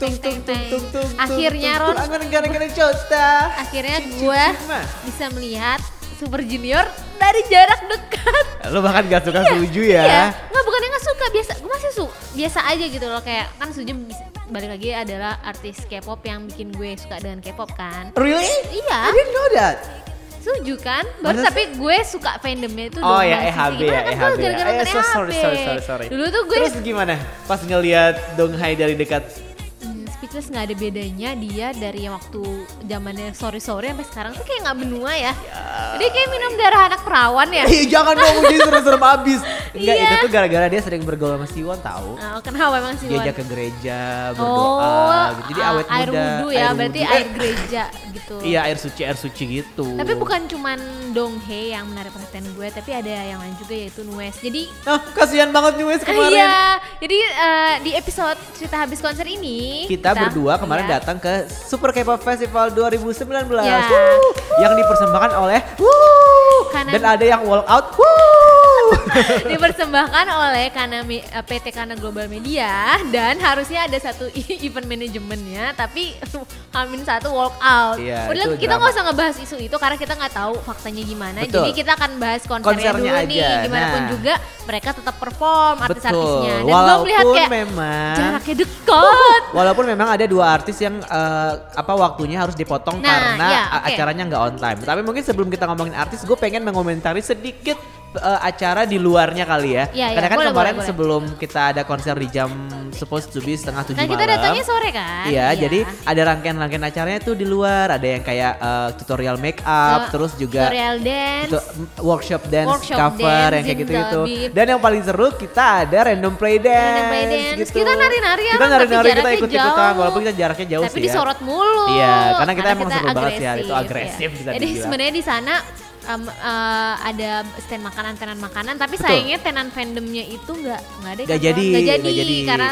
tung tung tung tung tung. Akhirnya Ron, Angan gara-gara cota. akhirnya gue bisa melihat Super Junior dari jarak dekat. Lu bahkan gak suka Suju ya? Iya, nggak bukannya nggak suka biasa, gue masih su biasa aja gitu loh kayak kan Suju balik lagi adalah artis K-pop yang bikin gue suka dengan K-pop kan. Really? Iya. I didn't know that. Suju kan, baru Masa tapi gue suka fandomnya itu Oh ya. EHB ya Gimana kan gue EHB. gara-gara Eh, so- sorry EHB. sorry sorry sorry. Dulu tuh gue Terus gimana? Pas ngelihat Donghai dari dekat speechless nggak ada bedanya dia dari yang waktu zamannya sorry sampai sekarang tuh kayak nggak benua ya. Dia kayak minum darah anak perawan ya. Eh jangan ngomong jadi serem-serem abis. Enggak Iya. itu tuh gara-gara dia sering bergaul sama Siwon tahu. Nah, kenapa emang sih? Diajak ke gereja Oh, berdoa gitu. Jadi awet air muda. wudhu ya, berarti wudhu. air gereja gitu. Iya air suci air suci gitu. Tapi bukan cuman Donghae yang menarik perhatian gue, tapi ada yang lain juga yaitu Nues. Jadi Ah, kasihan banget nih Wes kemarin. Iya, jadi eh, di episode cerita habis konser ini Kita berdua kemarin iya, datang ke Super K-pop Festival 2019 Ya. Wuh, yang dipersembahkan oleh Kanan- dan ada yang walk out. Wuh. dipersembahkan oleh karena eh, PT Karena Global Media dan harusnya ada satu event manajemennya tapi Hamin satu walk out. Iya, Udah kita nggak usah ngebahas isu itu karena kita nggak tahu faktanya gimana. Betul. Jadi kita akan bahas konsernya, Konsernya dulu nih. aja. Gimana pun Nah. juga mereka tetap perform artis-artisnya. Dan gue Walaupun melihat kayak memang jaraknya dekat. Walaupun memang ada dua artis yang eh, apa waktunya harus dipotong Nah, karena iya, a- oke. acaranya nggak on time. Tapi mungkin sebelum kita ngomongin artis, gue pengen mengomentari sedikit eh, acara di luarnya kali ya. Iya, iya, Karena kan boleh, kemarin boleh, boleh. sebelum kita ada konser di jam supposed to be setengah tujuh kita malam. datangnya sore kan? Iya, jadi ada rangkaian-rangkaian acaranya tuh di luar. Ada yang kayak eh, tutorial make up, Tuh, terus juga tutorial dance. workshop dance Workshop cover dance yang kayak gitu-gitu. Dan yang paling seru kita ada random play dance. Random play dance. Gitu. Kita nari-nari ya, Kita tapi nari-nari kita ikut-ikutan walaupun kita jaraknya jauh tapi sih ya. disorot mulu. Iya, karena kita emang seru banget sih hari itu, agresif, agresif ya. bisa Jadi sebenarnya di sana em, eh, ada stand makanan tenan makanan tapi Betul. sayangnya tenan fandomnya itu nggak nggak ada Nggak jadi? Nggak nggak jadi. karena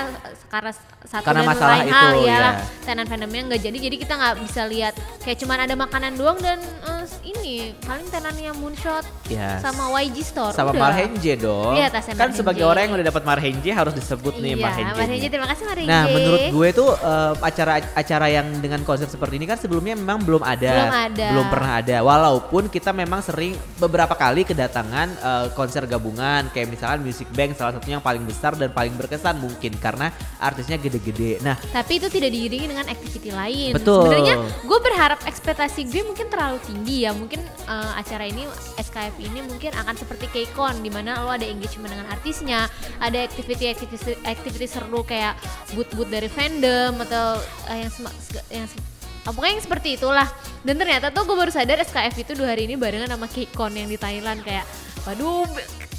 karena satu Karena dan masalah lain hal itu, ya ya. tenan fandomnya nggak jadi jadi kita nggak bisa lihat kayak cuman ada makanan doang dan eh, ini paling tenannya moonshot Yes. sama YG store sama udah. Marhenje dong. Iya, tasnya kan Marhenje. sebagai orang yang udah dapat Marhenje harus disebut nih iya, Marhenje. Marhenje terima kasih Marhenje Nah, menurut gue tuh eh, acara-acara yang dengan konsep seperti ini kan sebelumnya memang belum ada, Belum ada. belum pernah ada. Walaupun kita memang sering beberapa kali kedatangan eh, konser gabungan, kayak misalkan Music Bank salah satunya yang paling besar dan paling berkesan mungkin karena artisnya gede-gede. Nah, tapi itu tidak diiringi dengan activity lain. Betul. Sebenarnya gue berharap ekspektasi gue mungkin terlalu tinggi ya. Mungkin eh, acara ini SKF ini mungkin akan seperti KCON di mana lo ada engagement dengan artisnya, ada activity activity activity seru kayak boot-boot dari fandom atau eh, yang sema- yang ah, pokoknya yang seperti itulah. Dan ternyata tuh gue baru sadar SKF itu dua hari ini barengan sama KCON yang di Thailand kayak waduh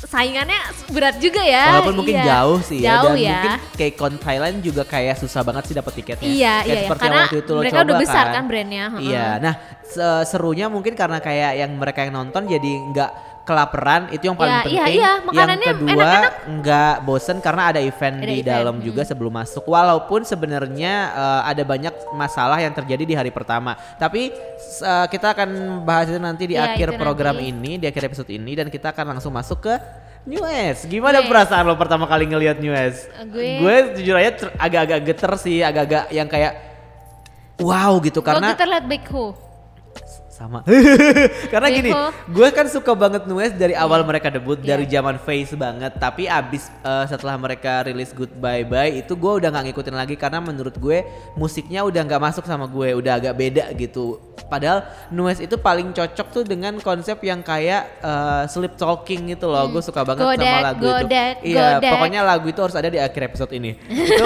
saingannya berat juga ya. walaupun mungkin Iya. jauh sih ya Jauh dan ya. mungkin kayak Con Thailand juga kayak susah banget sih dapat tiketnya. Iya, Kayak iya, iya. seperti Karena waktu itu lo mereka coba udah besar kan brandnya, heeh. Iya. Nah, se- serunya mungkin karena kayak yang mereka yang nonton jadi nggak kelaparan itu yang paling Iya, iya, penting. iya. yang Makanannya kedua enak-enak. nggak bosen karena ada event Ada di event, dalam hmm. juga sebelum masuk. Walaupun sebenarnya eh, ada banyak masalah yang terjadi di hari pertama. Tapi eh, kita akan bahas itu nanti di Iya, akhir program nanti. ini, di akhir episode ini dan kita akan langsung masuk ke New S. Gimana Gue- perasaan lo pertama kali ngelihat New S? Eh, gue- gue jujur aja ter- agak-agak geter sih, agak-agak yang kayak wow gitu Karena kita lihat Baekho. Sama. Karena gini, Beko. gue kan suka banget Nues dari awal mereka debut Iya. dari zaman Face banget. Tapi abis eh, setelah mereka rilis Goodbye Bye itu gue udah nggak ngikutin lagi karena menurut gue musiknya udah nggak masuk sama gue, udah agak beda gitu. Padahal Nues itu paling cocok tuh dengan konsep yang kayak eh, sleep talking gitu loh. Gue suka banget sama Godek, lagu godek, itu. Iya, pokoknya lagu itu harus ada di akhir episode ini. itu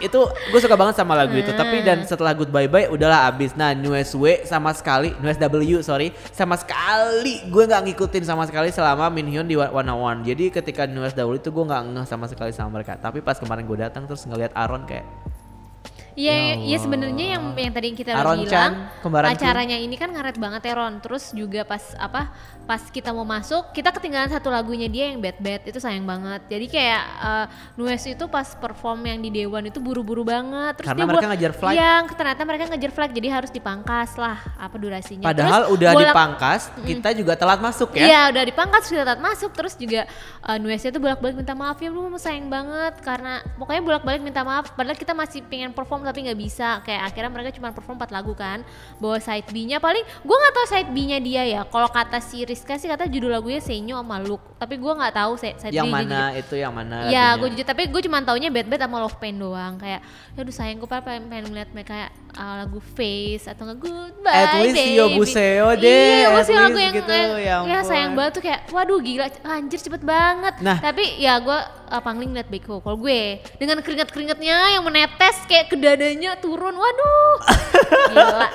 itu gue suka banget sama lagu itu. Tapi dan setelah goodbye bye udahlah abis. Nah New W sama sekali New W sorry sama sekali gue nggak ngikutin sama sekali selama Minhyun di One One. Jadi ketika New W itu gue nggak ngeh sama sekali sama mereka. Tapi pas kemarin gue datang terus ngelihat Aaron kayak Iya, Ya iya sebenarnya yang yang tadi kita Aaron bilang Chan, acaranya ini kan ngaret banget ya Ron. Terus juga pas apa pas kita mau masuk kita ketinggalan satu lagunya dia yang Bad Bad itu sayang banget. Jadi kayak uh, Nues itu pas perform yang di Dewan itu buru-buru banget. Terus Karena dia mereka buat- ngejar flight. Iya, ternyata mereka ngejar flight jadi harus dipangkas lah apa durasinya. padahal Terus udah bolak- dipangkas kita juga telat masuk ya Iya udah dipangkas sudah telat masuk terus juga uh, Nuesnya tuh bolak-balik minta maaf ya lu sayang banget karena pokoknya bolak-balik minta maaf padahal kita masih pengen perform tapi nggak bisa kayak akhirnya mereka cuma perform 4 lagu kan bawa side B-nya paling gue nggak tahu side B-nya dia ya kalau kata si Rizka sih kata judul lagunya Senyo sama Look tapi gue nggak tahu side, side yang B-nya mana jujur. itu yang mana Ya, gue jujur tapi gue cuma taunya Bad Bad sama Love Pain doang kayak, aduh sayang gue pengen, pengen ngeliat mereka uh, lagu Face atau nggak Goodbye At least Baby. Yo Buseo deh, Iya, maksudnya lagu yang, gitu, yang, ya ya sayang banget tuh kayak, waduh gila, anjir cepet banget. Nah. tapi ya gue uh, pangling ngeliat Beko. Kalau gue dengan keringat-keringatnya yang menetes kayak ke dadanya turun, waduh, gila.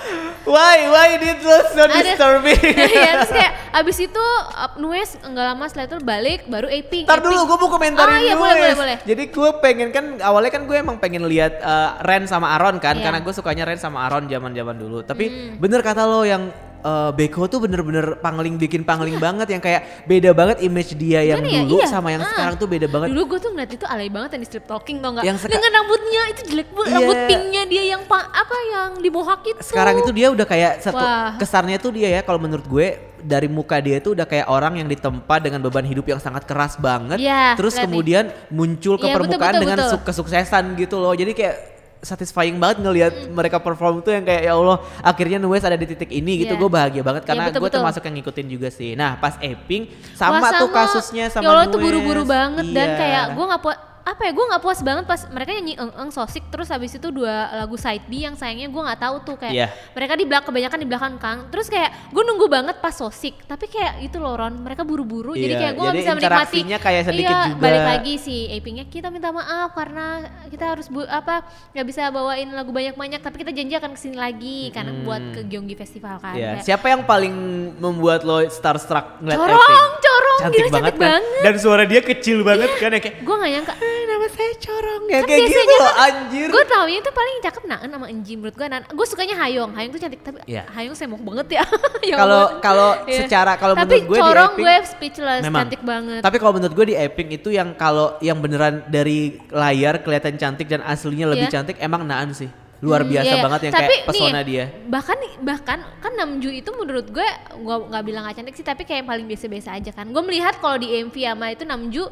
Why why this was so Ada- disturbing? ya, terus kayak abis itu uh, Nues nggak lama setelah itu balik baru Aping. Ntar dulu gue mau komentarin Oh, iya, dulu boleh, boleh, boleh. Jadi gue pengen kan awalnya kan gue emang pengen lihat eh, Ren sama Aaron kan Iya. karena gue sukanya Ren sama Aaron zaman-zaman dulu. Tapi Hmm. bener kata lo yang eh, Beko tuh bener-bener pangling bikin pangling banget yang kayak beda banget image dia yang Gimana ya? dulu Iya. sama yang Ah. sekarang tuh beda banget. Dulu gue tuh ngeliat itu alay banget yang di strip talking tau gak? Yang Dengan rambutnya itu jelek banget, Iya. rambut pinknya dia yang pa- apa yang di mohawk itu. Sekarang itu dia udah kayak satu Wah. kesannya tuh dia ya kalau menurut gue dari muka dia tuh udah kayak orang yang ditempa dengan beban hidup yang sangat keras banget. Iya, terus lihat nih. kemudian muncul ke Iya, betul, permukaan betul, dengan betul. su- kesuksesan gitu loh. Jadi kayak satisfying banget ngelihat Hmm. mereka perform tuh yang kayak ya Allah akhirnya Nues ada di titik ini gitu Iya. gue bahagia banget Iya, karena betul, gue termasuk yang ngikutin juga sih nah pas Eping Wah, sama, tuh kasusnya sama ya Allah tuh buru-buru banget dan Iya. kayak gue nggak puas apa ya gue nggak puas banget pas mereka nyanyi eng eng sosik terus habis itu dua lagu side B yang sayangnya gue nggak tahu tuh kayak Iya. mereka di belakang kebanyakan di belakang kang terus kayak gue nunggu banget pas sosik tapi kayak itu loh Ron mereka buru-buru jadi Iya, kayak gue nggak bisa menikmati kayak sedikit iya, juga. balik lagi si Apingnya kita minta maaf karena kita harus bu apa nggak bisa bawain lagu banyak-banyak tapi kita janji akan ke sini lagi karena buat ke Gyeonggi Festival kan Kayak, siapa yang paling membuat lo starstruck ngeliat corong Eping? corong cantik gila, banget cantik kan banget dan suara dia kecil banget kan ya kayak gue nggak nyangka "Eh, nama saya corong ya Kan kayak gitu loh kan anjir Gue taunya itu paling cakep Naan sama Enji menurut gue. Gue sukanya Hayong. Hayong tuh cantik tapi Iya. Hayong semok banget ya. Ya kalau kalau Iya. secara kalau menurut gue di corong gue speechless memang. cantik banget. tapi kalau menurut gue di Eping itu yang kalau yang beneran dari layar kelihatan cantik dan aslinya lebih Iya. cantik emang Naan sih luar Hmm, biasa iya, iya. banget yang Tapi kayak pesona nih, dia Bahkan bahkan kan Namju itu menurut gue gue nggak bilang gak cantik sih tapi kayak yang paling biasa-biasa aja kan. Gue melihat kalau di MV sama itu Namju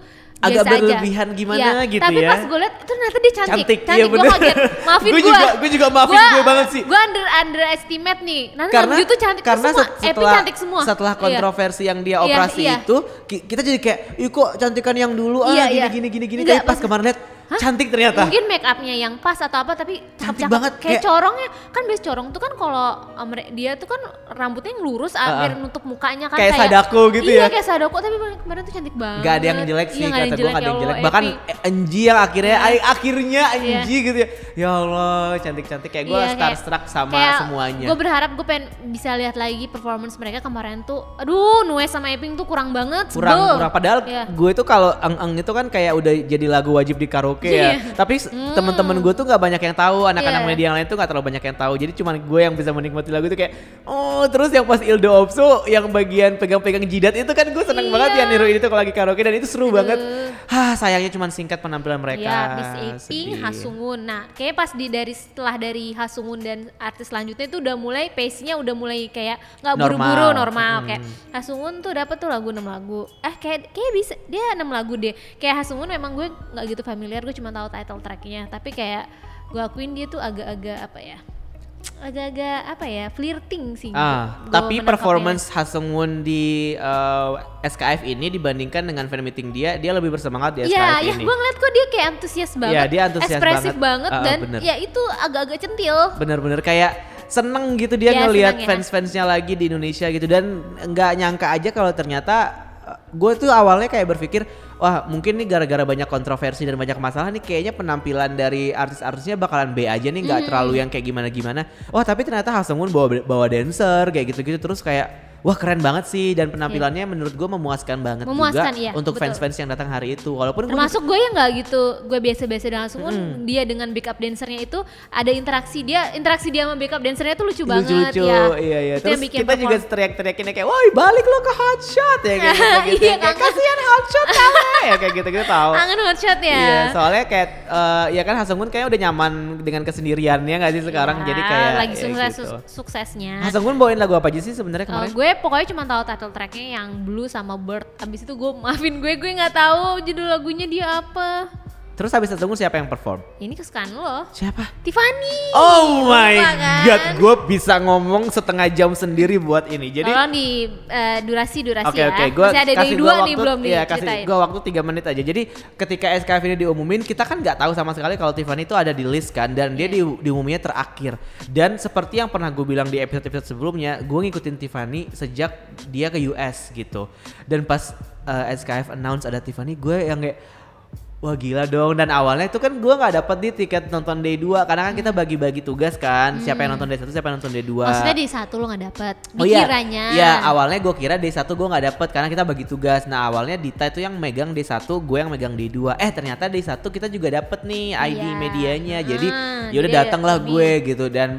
Agak biasa aja. berlebihan gimana Iya, gitu tapi ya. pas gue lihat itu ternyata dia cantik. Cantik, iya gue bener. kaget. Maafin Gue gue. juga- gue juga maafin gue banget sih. Gue under underestimate nih. Nanti karena Namju tuh cantik karena semua. Epi setelah cantik semua. setelah Iya. kontroversi yang dia Iya, operasi iya. itu ki- kita jadi kayak ih kok cantikan yang dulu ah Iya, gini iya. gini gini gini Enggak, tapi pas pas- kemarin lihat Hah? cantik ternyata Mungkin make upnya yang pas atau apa tapi Cantik cakep-cakep. banget, Kayak, kayak- corongnya kan biasa corong tuh kan kalau um, dia tuh kan rambutnya yang lurus hampir nutup mukanya kan Kayak Sadako gitu iya, ya? kayak Sadako tapi kemarin tuh cantik banget. Gak ada yang jelek sih Iya, kata gue gak ada yang ya jelek bahkan Enji yang akhirnya ay- akhirnya Iya. Enji gitu ya ya Allah cantik-cantik kayak gue Iya, kayak- starstruck sama kayak semuanya Gue berharap gue pengen bisa lihat lagi performance mereka kemarin tuh. Aduh, Nues sama Eping tuh kurang banget. kurang sebel. kurang padahal Iya. gue tuh kalau eng eng itu kan kayak udah jadi lagu wajib di karaoke ya Iya. tapi s- temen-temen gue tuh nggak banyak yang tahu anak-anak Iya. media yang lain tuh nggak terlalu banyak yang tahu jadi cuman gue yang bisa menikmati lagu itu kayak oh terus yang pas Ildo Opso yang bagian pegang-pegang jidat itu kan gue seneng Iya. banget ya niru itu kalau lagi karaoke dan itu seru banget Hah sayangnya cuman singkat penampilan mereka Ya, Miss Sedih. Hasungun. Nah, kayaknya pas di dari setelah dari Hasungun dan artis selanjutnya itu udah mulai pace-nya udah mulai kayak nggak buru-buru normal Hmm. kayak Hasungun tuh dapat tuh lagu 6 lagu. Eh kayak kayak bisa dia 6 lagu deh. Kayak Hasungun memang gue nggak gitu familiar, gue cuma tahu title tracknya. Tapi kayak gue akuin dia tuh agak-agak apa ya? Agak-agak apa ya? Flirting sih. Ah, gua tapi performance Haseungwon di uh, SKF ini dibandingkan dengan fan meeting dia, dia lebih bersemangat di SKF Iya, ya ini. gue ngeliat kok dia kayak antusias banget, Iya, dia antusias ekspresif banget. banget, Ah, dan bener. ya itu agak-agak centil. Bener-bener kayak seneng gitu dia Iya, ngelihat ya. fans-fansnya lagi di Indonesia gitu dan nggak nyangka aja kalau ternyata gue tuh awalnya kayak berpikir wah mungkin nih gara-gara banyak kontroversi dan banyak masalah nih kayaknya penampilan dari artis-artisnya bakalan B aja nih Hmm. nggak terlalu yang kayak gimana-gimana wah tapi ternyata Haseungwon bawa bawa dancer kayak gitu-gitu terus kayak wah keren banget sih dan penampilannya menurut gue memuaskan banget Iya. Memuaskan, juga iya, untuk fans-fans yang datang hari itu walaupun Termasuk gue yang nggak gitu, gue biasa-biasa dengan Sungun, dia dengan backup dancernya itu ada interaksi dia, interaksi dia sama backup dancernya itu lucu, banget lucu-lucu ya. iya iya Itu terus bikin kita juga perform- teriak-teriakinnya kayak woi balik lo ke hotshot ya kayak gitu, gitu. Iya, kayak kasihan hotshot kamu ya kayak gitu gitu tahu Angen hotshot ya. Iya, soalnya kayak eh, ya kan Haseungwon kayaknya udah nyaman dengan kesendiriannya nggak sih sekarang Ya, jadi kayak lagi ya sukses gitu. suksesnya. Haseungwon bawain lagu apa aja sih sebenarnya Eh, kemarin? gue pokoknya cuma tahu title tracknya yang Blue sama Bird. Abis itu gue maafin gue, gue nggak tahu judul lagunya dia apa. Terus habis Gun siapa yang perform? Ini kesukaan lo. Siapa? Tiffany. Oh my Lupa kan? god, gue bisa ngomong setengah jam sendiri buat ini. Jadi Tolong di eh, durasi durasi Oke ya. oke, gue Masih ada kasih dua waktu, nih belum iya, kasih gue waktu tiga menit aja. Jadi ketika SKF ini diumumin, kita kan nggak tahu sama sekali kalau Tiffany itu ada di list kan, dan dia di, Iya. diumuminnya terakhir. Dan seperti yang pernah gue bilang di episode-episode sebelumnya, gue ngikutin Tiffany sejak dia ke US gitu. Dan pas eh, SKF announce ada Tiffany, gue yang kayak Wah gila dong dan awalnya itu kan gue nggak dapet nih tiket nonton day 2 karena kan kita bagi-bagi tugas kan siapa yang nonton day 1 siapa yang nonton day 2 Hmm. Maksudnya di satu lo nggak dapet. Oh iya, Dikiranya. iya awalnya gue kira D1 gue nggak dapet karena kita bagi tugas. Nah awalnya Dita itu yang megang D1, gue yang megang D2. Eh ternyata D1 kita juga dapet nih ID Iya. medianya. Jadi Ah, yaudah jadi datanglah lebih. gue gitu dan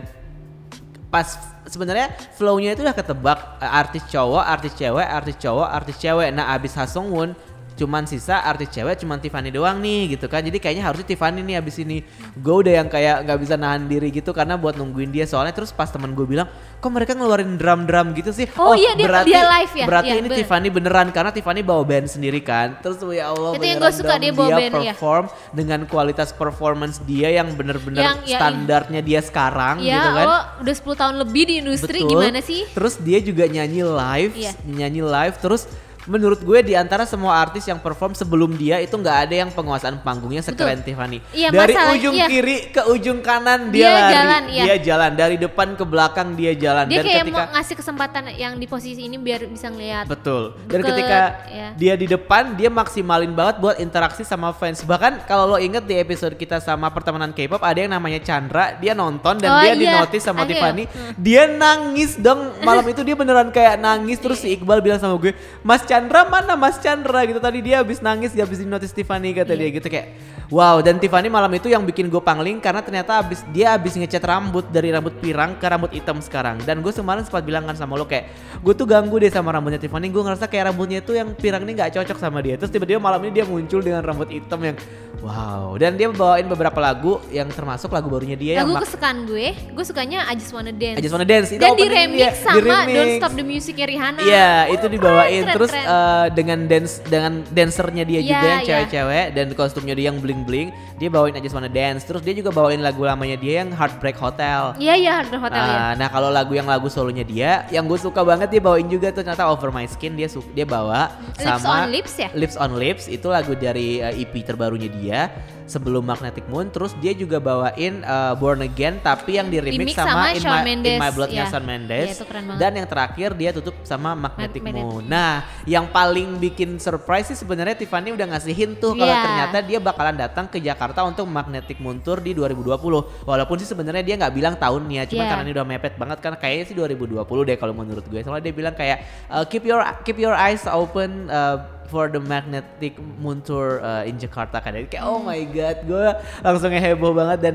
pas sebenarnya flow-nya itu udah ketebak eh, artis cowok, artis cewek, artis cowok, artis cewek. Nah abis Ha Sung Woon cuman sisa artis cewek cuman Tiffany doang nih gitu kan jadi kayaknya harusnya Tiffany nih abis ini gue udah yang kayak nggak bisa nahan diri gitu karena buat nungguin dia soalnya terus pas temen gue bilang kok mereka ngeluarin drum-drum gitu sih Oh iya, dia- berarti, dia live ya? berarti Iya, ini bener. Tiffany beneran karena Tiffany bawa band sendiri kan terus ya Allah Itu yang gue suka, dia bawa band, iya. perform dengan kualitas performance dia yang bener-bener Yang- ya, standarnya dia sekarang Ya gitu kan lo udah 10 tahun lebih di industri Betul. gimana sih? Terus dia juga nyanyi live, Iya. nyanyi live. Terus menurut gue di antara semua artis yang perform sebelum dia itu nggak ada yang penguasaan panggungnya sekeren Tiffany. Iya, dari masalah- ujung iya. kiri ke ujung kanan Dia dia, lari, jalan, iya. dia jalan dari depan ke belakang dia jalan. Dia Dan kayak ketika mau ngasih kesempatan yang di posisi ini biar bisa ngeliat. Betul. Dan Deket, ketika ya. dia di depan, dia maksimalin banget buat interaksi sama fans. Bahkan kalau lo inget di episode kita sama pertemanan K-pop ada yang namanya Chandra, dia nonton dan Oh dia iya, dinotis sama ada ya? Tiffany. Hmm. Dia nangis dong malam itu dia beneran kayak nangis terus si Iqbal bilang sama gue, "Mas Chandra mana Mas Chandra?" gitu tadi dia habis nangis dia habis dinotis Tiffany kata dia Iya. gitu kayak wow dan Tiffany malam itu yang bikin gue pangling karena ternyata habis dia habis ngecat rambut dari rambut pirang ke rambut hitam sekarang dan gue semalam sempat bilang kan sama lo kayak gue tuh ganggu deh sama rambutnya Tiffany gue ngerasa kayak rambutnya itu yang pirang ini nggak cocok sama dia terus tiba-tiba malam ini dia muncul dengan rambut hitam yang wow dan dia bawain beberapa lagu yang termasuk lagu barunya dia Lagu yang kesukaan gue, gue sukanya I Just Wanna Dance. I Just Wanna Dance itu Dan di remix dia, sama di remix. Don't Stop the Musicnya Rihanna. Iya, Uh, itu dibawain keren, terus keren. eh, dengan dance dengan dancernya dia Iya, juga yang iya. cewek-cewek dan kostumnya dia yang bling-bling. Dia bawain I Just Wanna Dance. Terus dia juga bawain lagu lamanya dia yang Heartbreak Hotel. Iya iya Hard Rock Hotel ya. Ah, nah kalau lagu yang lagu solonya dia yang gue suka banget dia bawain juga tuh ternyata Over My Skin dia dia bawa Lips sama on Lips ya? Lips on Lips itu lagu dari eh, EP terbarunya dia sebelum Magnetic Moon terus dia juga bawain eh, Born Again tapi yang di remix, Remix sama in, my, in My Bloodnya ya. Shawn Mendes Iya, itu keren banget. dan yang terakhir dia tutup sama Magnetic Magnetic Moon. Nah, yang paling bikin surprise sih sebenarnya Tiffany udah ngasih hint tuh kalau Iya. ternyata dia bakalan datang ke Jakarta untuk Magnetic Moon Tour di 2020. Walaupun sih sebenarnya dia nggak bilang tahunnya, cuma Iya. karena ini udah mepet banget kan kayaknya sih 2020 deh kalau menurut gue. Soalnya dia bilang kayak uh, keep your keep your eyes open uh, for the Magnetic Moon Tour uh, in Jakarta kan. Jadi kayak oh my god, gue langsung heboh banget dan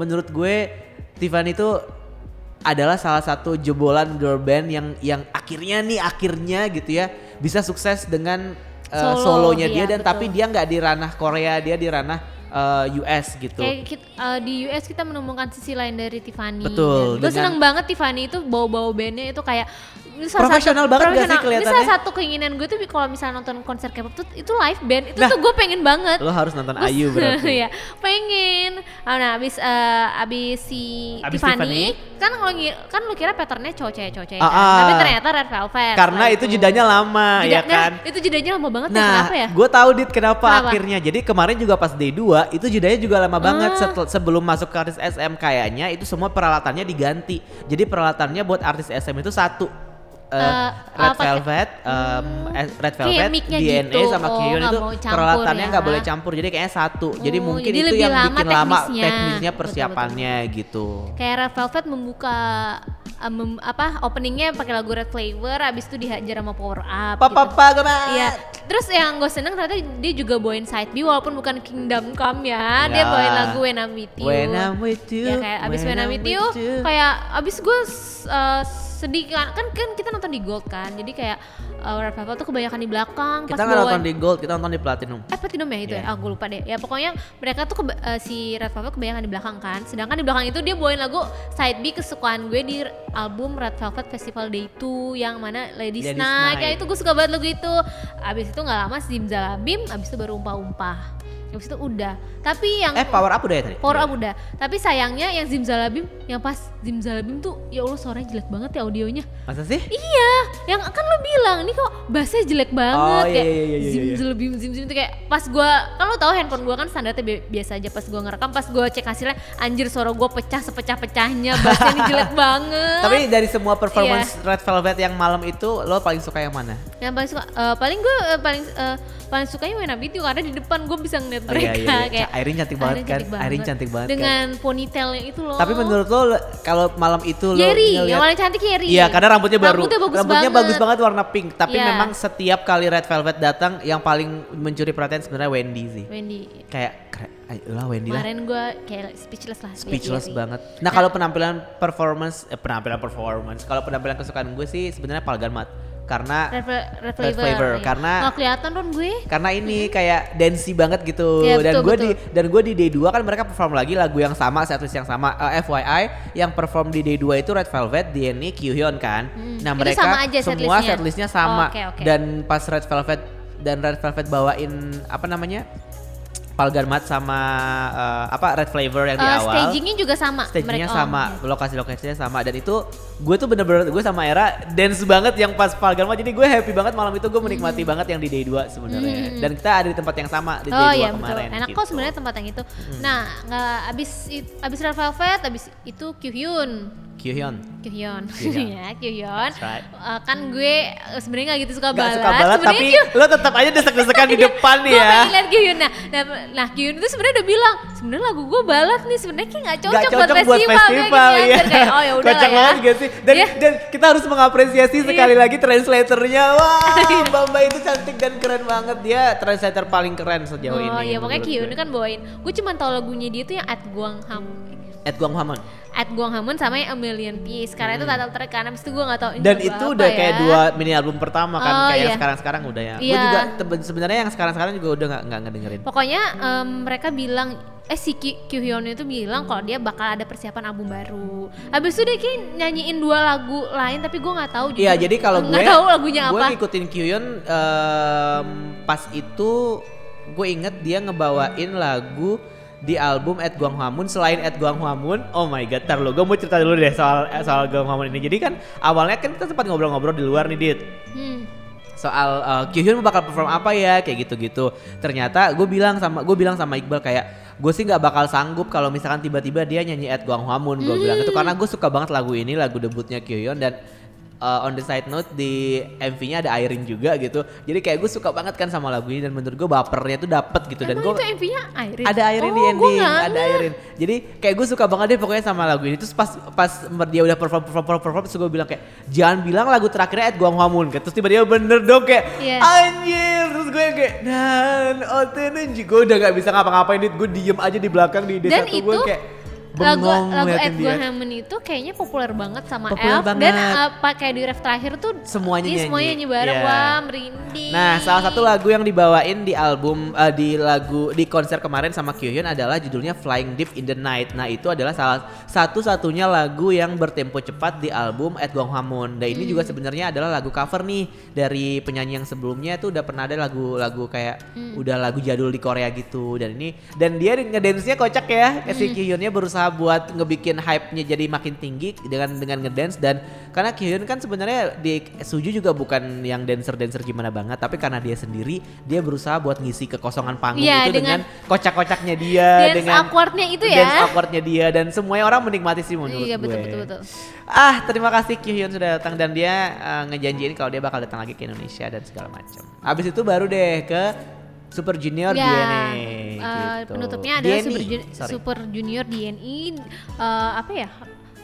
menurut gue Tiffany itu adalah salah satu jebolan girl band yang yang akhirnya nih akhirnya gitu ya bisa sukses dengan uh, Solo, solonya dia iya, dan betul. tapi dia nggak di ranah Korea dia di ranah uh, US gitu. Kayak kit- eh, di US kita menemukan sisi lain dari Tiffany. Betul, Gue seneng banget Tiffany itu bawa-bawa bandnya itu kayak Profesional satu, banget gak sih profesional. Ini kelihatannya? salah satu keinginan gue tuh kalau misalnya nonton konser K-pop tuh itu live band itu Nah, tuh gue pengen banget. Lo harus nonton Gua- Ayu berarti. ya pengen. Ah, Nah abis eh, abis si Abis Tiffany, Tiffany? kan kalau kan lu kira patternnya cowok cewek cowok cewek Ah, kan? ah. tapi ternyata red velvet. Karena setelah itu jedanya lama Jeda- ya kan. Nah, itu jedanya lama banget ya Nah, kenapa ya? gue tahu dit kenapa, Kenapa? akhirnya. Jadi kemarin juga pas day 2 itu jedanya juga lama banget Ah. setel- sebelum masuk ke artis SM kayaknya itu semua peralatannya diganti. Jadi peralatannya buat artis SM itu satu. Eh, Eh, Red apa- Velvet, em, eh, Red Velvet, DNA gitu. sama Oh, nggak itu peralatannya ya. nggak boleh campur. Jadi kayaknya satu. jadi Oh, mungkin jadi itu lebih yang lama bikin lama teknisnya. teknisnya Betul, persiapannya gitu. Kayak Red Velvet membuka um, mem- apa openingnya pakai lagu Red Flavor, abis itu dihajar sama Power Up. Papa gitu. papa Iya. Terus yang gue seneng ternyata dia juga bawain side B walaupun bukan Kingdom Come ya. Dia Ya. bawain lagu When I'm With You. When I'm with you. Ya kayak abis When, I'm With You, kayak abis gue uh, sedih kan kan kan kita nonton di Gold kan. Jadi kayak uh, Red Velvet tuh kebanyakan di belakang kita nggak nonton di gold, kita nonton di platinum. Eh Platinum ya itu Iya. ya? Ah gue lupa deh. Ya pokoknya mereka tuh keba- eh, si Red Velvet kebanyakan di belakang kan. Sedangkan di belakang itu dia bawain lagu Side B kesukaan gue di album Red Velvet Festival Day 2 yang mana Ladies, Ladies Night. Night. Ya itu gue suka banget lagu itu. Abis itu nggak lama Zimzalabim, abis itu baru umpah-umpah. Habis itu udah. Tapi yang Eh power up udah ya tadi? Power Iya. Up udah. Tapi sayangnya yang Zimzalabim yang pas Zimzalabim tuh ya Allah suaranya jelek banget ya audionya. Masa sih? Iya, yang kan lo bilang ini kok bassnya jelek banget Oh, iya, kayak iya, iya, iya, iya. Zimzalabim Zimzalabim tuh kayak pas gua kan lo tau handphone gua kan standarnya bi- biasa aja pas gua ngerekam pas gua cek hasilnya anjir suara gua pecah sepecah-pecahnya bassnya ini jelek banget. Tapi dari semua performance Iya. Red Velvet yang malam itu lo paling suka yang mana? yang paling suka eh, paling gue paling eh, paling sukanya main Abitio karena di depan gue bisa ngeliat Oh, iya, mereka iya, iya. kayak Airin cantik banget Airin kan? Airin cantik banget kan? dengan ponytailnya itu loh Tapi menurut lo kalau malam itu lo Yeri ngeliat- yang paling cantik Yeri Iya, karena rambutnya baru. rambutnya bagus rambutnya banget bagus banget warna pink. Tapi Iya. memang setiap kali Red Velvet datang, yang paling mencuri perhatian sebenarnya Wendy sih. Wendy Kayak keren, ayo lah Wendy lah. kemarin gue kayak speechless lah Speechless Yeri. banget. Nah kalau penampilan performance, eh, penampilan performance, kalau penampilan kesukaan gue sih sebenarnya Palgarmat. Karena Red, Red Red Flavor, Flavor, iya. karena- nggak kelihatan Ron gue. karena ini kayak dancey banget gitu. Iya, dan gue di dan gue di D2 kan mereka perform lagi lagu yang sama setlist yang sama. Eh, FYI yang perform di D2 itu Red Velvet, DNI, Kyuhyun kan. Hmm, nah mereka sama aja semua setlistnya? sama. Oh, oke, oke. dan pas Red Velvet dan Red Velvet bawain apa namanya Palgarmat sama eh, apa Red Flavor yang di Eh, awal stagingnya juga sama Stagingnya mereka- oh, sama, lokasi-lokasinya sama dan itu gue tuh bener-bener gue sama Era dance banget yang pas Palgarma jadi gue happy banget malam itu gue menikmati banget yang di Day 2 sebenarnya Hmm. dan kita ada di tempat yang sama di Day Oh 2 iya betul. kemarin Enak gitu. kok sebenarnya tempat yang itu. Nah, nggak abis abis Red Velvet, abis itu Kyuhyun. Kyuhyun Kyuhyun, Kyuhyun. ya Kyuhyun. Right. Eh, kan gue eh, sebenarnya nggak gitu suka Gak balat. suka banget Sebenarnya tapi Kyu- lo tetap aja desek-desekan di depan nih gue ya pengen liat Kyuhyun nah, nah, nah Kyuhyun itu sebenarnya udah bilang sebenarnya lagu gue balat nih sebenarnya kayak nggak cocok, Gak cocok buat festival, festival, Kayak ya. gitu, kayak, oh ya udah Kocak ya. banget gak sih? Dan, Iya. dan kita harus mengapresiasi sekali lagi translatornya. Wah, Iya. Mbak Mbak itu cantik dan keren banget. Dia translator paling keren sejauh ini. Oh iya pokoknya menurut Kyuhyun kan bawain. Gue cuma tahu lagunya dia tuh yang At Guang Ed Guang Hamon. At Guang Hamon sama yang A Million Piece karena itu title track kan abis itu gue gak Hmm. Dan itu udah ya. kayak dua mini album pertama kan, Oh, kayak yang iya. sekarang-sekarang udah ya. Gue Iya. juga tebe- sebenarnya yang sekarang-sekarang juga udah nggak nggak ngedengerin. Pokoknya em, mereka bilang eh si Ki- Kyuhyun itu bilang kalau dia bakal ada persiapan album baru. Habis itu dia kayak nyanyiin dua lagu lain tapi gue nggak tahu Iya, jujur. jadi kalau gue nggak tahu lagunya gue apa. ngikutin Kyuhyun em, pas itu gue inget dia ngebawain lagu di album Ed Guang Hwamun selain Ed Guang Hwamun oh my god tar lo gue mau cerita dulu deh soal soal Guang Hwamun ini jadi kan awalnya kan kita sempat ngobrol-ngobrol di luar nih Dit Hmm. soal uh, Kyuhyun bakal perform apa ya kayak gitu-gitu. Ternyata gue bilang sama gue bilang sama Iqbal kayak gue sih nggak bakal sanggup kalau misalkan tiba-tiba dia nyanyi At Guang Hwamun. Gue bilang itu karena gue suka banget lagu ini, lagu debutnya Kyuhyun dan uh, on the side note di MV-nya ada Airin juga gitu. Jadi kayak gue suka banget kan sama lagu ini dan menurut gue bapernya tuh dapet gitu dan Emang gue itu MV-nya Airin? ada Airin oh, di ending, ada. Airin. Jadi kayak gue suka banget deh pokoknya sama lagu ini. Terus pas pas dia udah perform perform perform, perform terus gue bilang kayak jangan bilang lagu terakhirnya Ed Guang Hwamun. Kayak, Terus tiba-tiba bener dong kayak Iya. anjir. Terus gue yang kayak dan Otenenji gue udah gak bisa ngapa-ngapain dit. Gue diem aja di belakang di desa Dan tuh gue itu kayak lagu lagu. Guang Hamon itu kayaknya populer banget sama Populer Elf dan banget. apa kayak di ref terakhir tuh Semuanya iya, nyanyi. semuanya nyanyi bareng Iya. wah merinding. Nah, salah satu lagu yang dibawain di album eh, di lagu di konser kemarin sama Kyuhyun adalah judulnya Flying Deep in the Night. Nah, itu adalah salah satu-satunya lagu yang bertempo cepat di album Gong Hamon. Dan ini juga sebenarnya adalah lagu cover nih dari penyanyi yang sebelumnya itu udah pernah ada lagu-lagu kayak udah lagu jadul di Korea gitu. Dan ini dan dia ngedance-nya kocak ya. Si Kyuhyunnya berusaha buat ngebikin hype-nya jadi makin tinggi dengan dengan ngedance dan karena Kyuhyun kan sebenarnya di Suju juga bukan yang dancer-dancer gimana banget, tapi karena dia sendiri dia berusaha buat ngisi kekosongan panggung Iya, itu dengan, dengan- kocak-kocaknya dia, Dance dengan awkwardnya itu ya. Dance awkwardnya dia dan semuanya orang menikmati sih menurut Iya gue. betul betul betul. Ah, terima kasih Kyuhyun sudah datang dan dia eh, ngejanjiin kalau dia bakal datang lagi ke Indonesia dan segala macam. Habis itu baru deh ke Super Junior Ya, DNA eh, gitu. penutupnya adalah DNI, Super, Jun- sorry. Super Junior DNI eh, apa ya?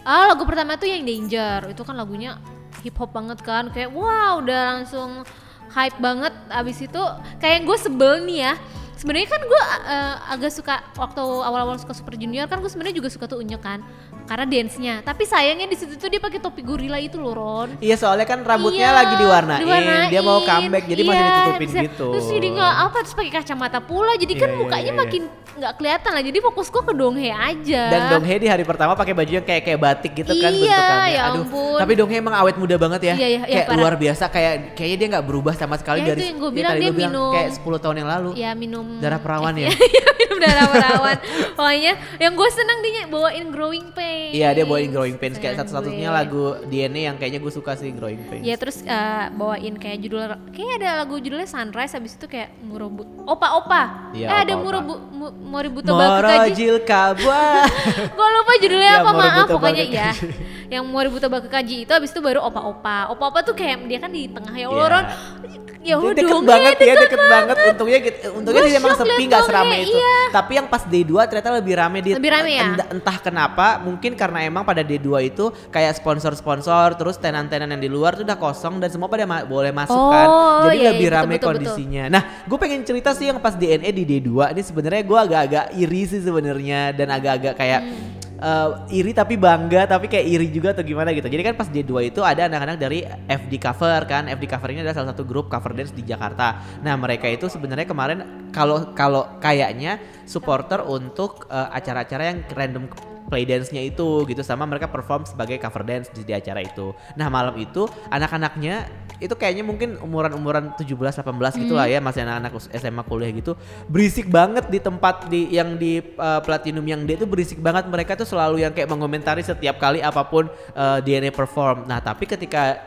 Ah lagu pertama tuh yang Danger. Itu kan lagunya hip hop banget kan. Kayak wow udah langsung hype banget. Abis itu kayak gue sebel nih ya. Sebenarnya kan gue eh, agak suka waktu awal-awal suka Super Junior kan gue sebenarnya juga suka tuh Unyek kan karena dance-nya tapi sayangnya di situ tuh dia pakai topi gorila itu loh Ron Iya soalnya kan rambutnya Iya, lagi diwarnain, diwarnain. dia mau comeback jadi masih Iya, ditutupin bisa- gitu. Terus jadi nggak apa terus pakai kacamata pula jadi kan Iya, iya, mukanya iya, iya. makin nggak kelihatan lah. Jadi fokus gue ke Donghae aja. Dan Donghae di hari pertama pakai baju yang kayak kayak batik gitu kan Iya, bentukannya. ya Aduh, ampun. tapi Donghae emang awet muda banget ya. Iya, iya, iya, kayak parah. luar biasa kayak kayaknya dia nggak berubah sama sekali Ya, dari itu yang gua ya, bilang, tadi dia gua bilang minum- kayak 10 tahun yang lalu. ya minum Darah perawan ya. Iya, minum darah perawan. Pokoknya yang gue seneng dia bawain growing pains. Iya dia bawain Growing Pains kayak satu-satunya lagu DNA yang kayaknya gue suka sih Growing Pains. Ya terus eh, bawain kayak judul kayak ada lagu judulnya Sunrise habis itu kayak Murobu Opa Opa. Iya, eh ada Opa-Opa. Murobu Mu- Moributo. Morojil Kabwa. Gue lupa judulnya Ya, apa maaf pokoknya ya. Yang Moributo Bakukaji itu habis itu baru Opa Opa. Opa Opa tuh kayak dia kan di tengah ya Allah Iya. Ya udah deket dong, banget ya, deket deket banget. Untungnya gitu, untungnya dia emang sepi nggak serame itu. iya. Tapi yang pas D2 ternyata lebih rame di Lebih rame ya? Entah, kenapa, mungkin karena emang pada D2 itu kayak sponsor-sponsor, terus tenan-tenan yang di luar tuh udah kosong dan semua pada ma- boleh masuk Oh, kan. Jadi iya, iya, lebih betul, rame betul, betul. kondisinya. Nah, gue pengen cerita sih yang pas DNA di D2 ini sebenarnya gue agak-agak iri sih sebenarnya dan agak-agak kayak Hmm. Eh, iri tapi bangga tapi kayak iri juga atau gimana gitu. Jadi kan pas D2 itu ada anak-anak dari FD Cover kan. FD Cover ini adalah salah satu grup cover dance di Jakarta. Nah, mereka itu sebenarnya kemarin kalau kalau kayaknya supporter untuk eh, acara-acara yang random play dance-nya itu gitu sama mereka perform sebagai cover dance di, di acara itu. Nah, malam itu anak-anaknya itu kayaknya mungkin umuran-umuran 17 18 gitu lah ya, masih anak-anak SMA kuliah gitu. Berisik banget di tempat di yang di uh, Platinum yang dia itu berisik banget. Mereka tuh selalu yang kayak mengomentari setiap kali apa pun uh, DNA perform. Nah, tapi ketika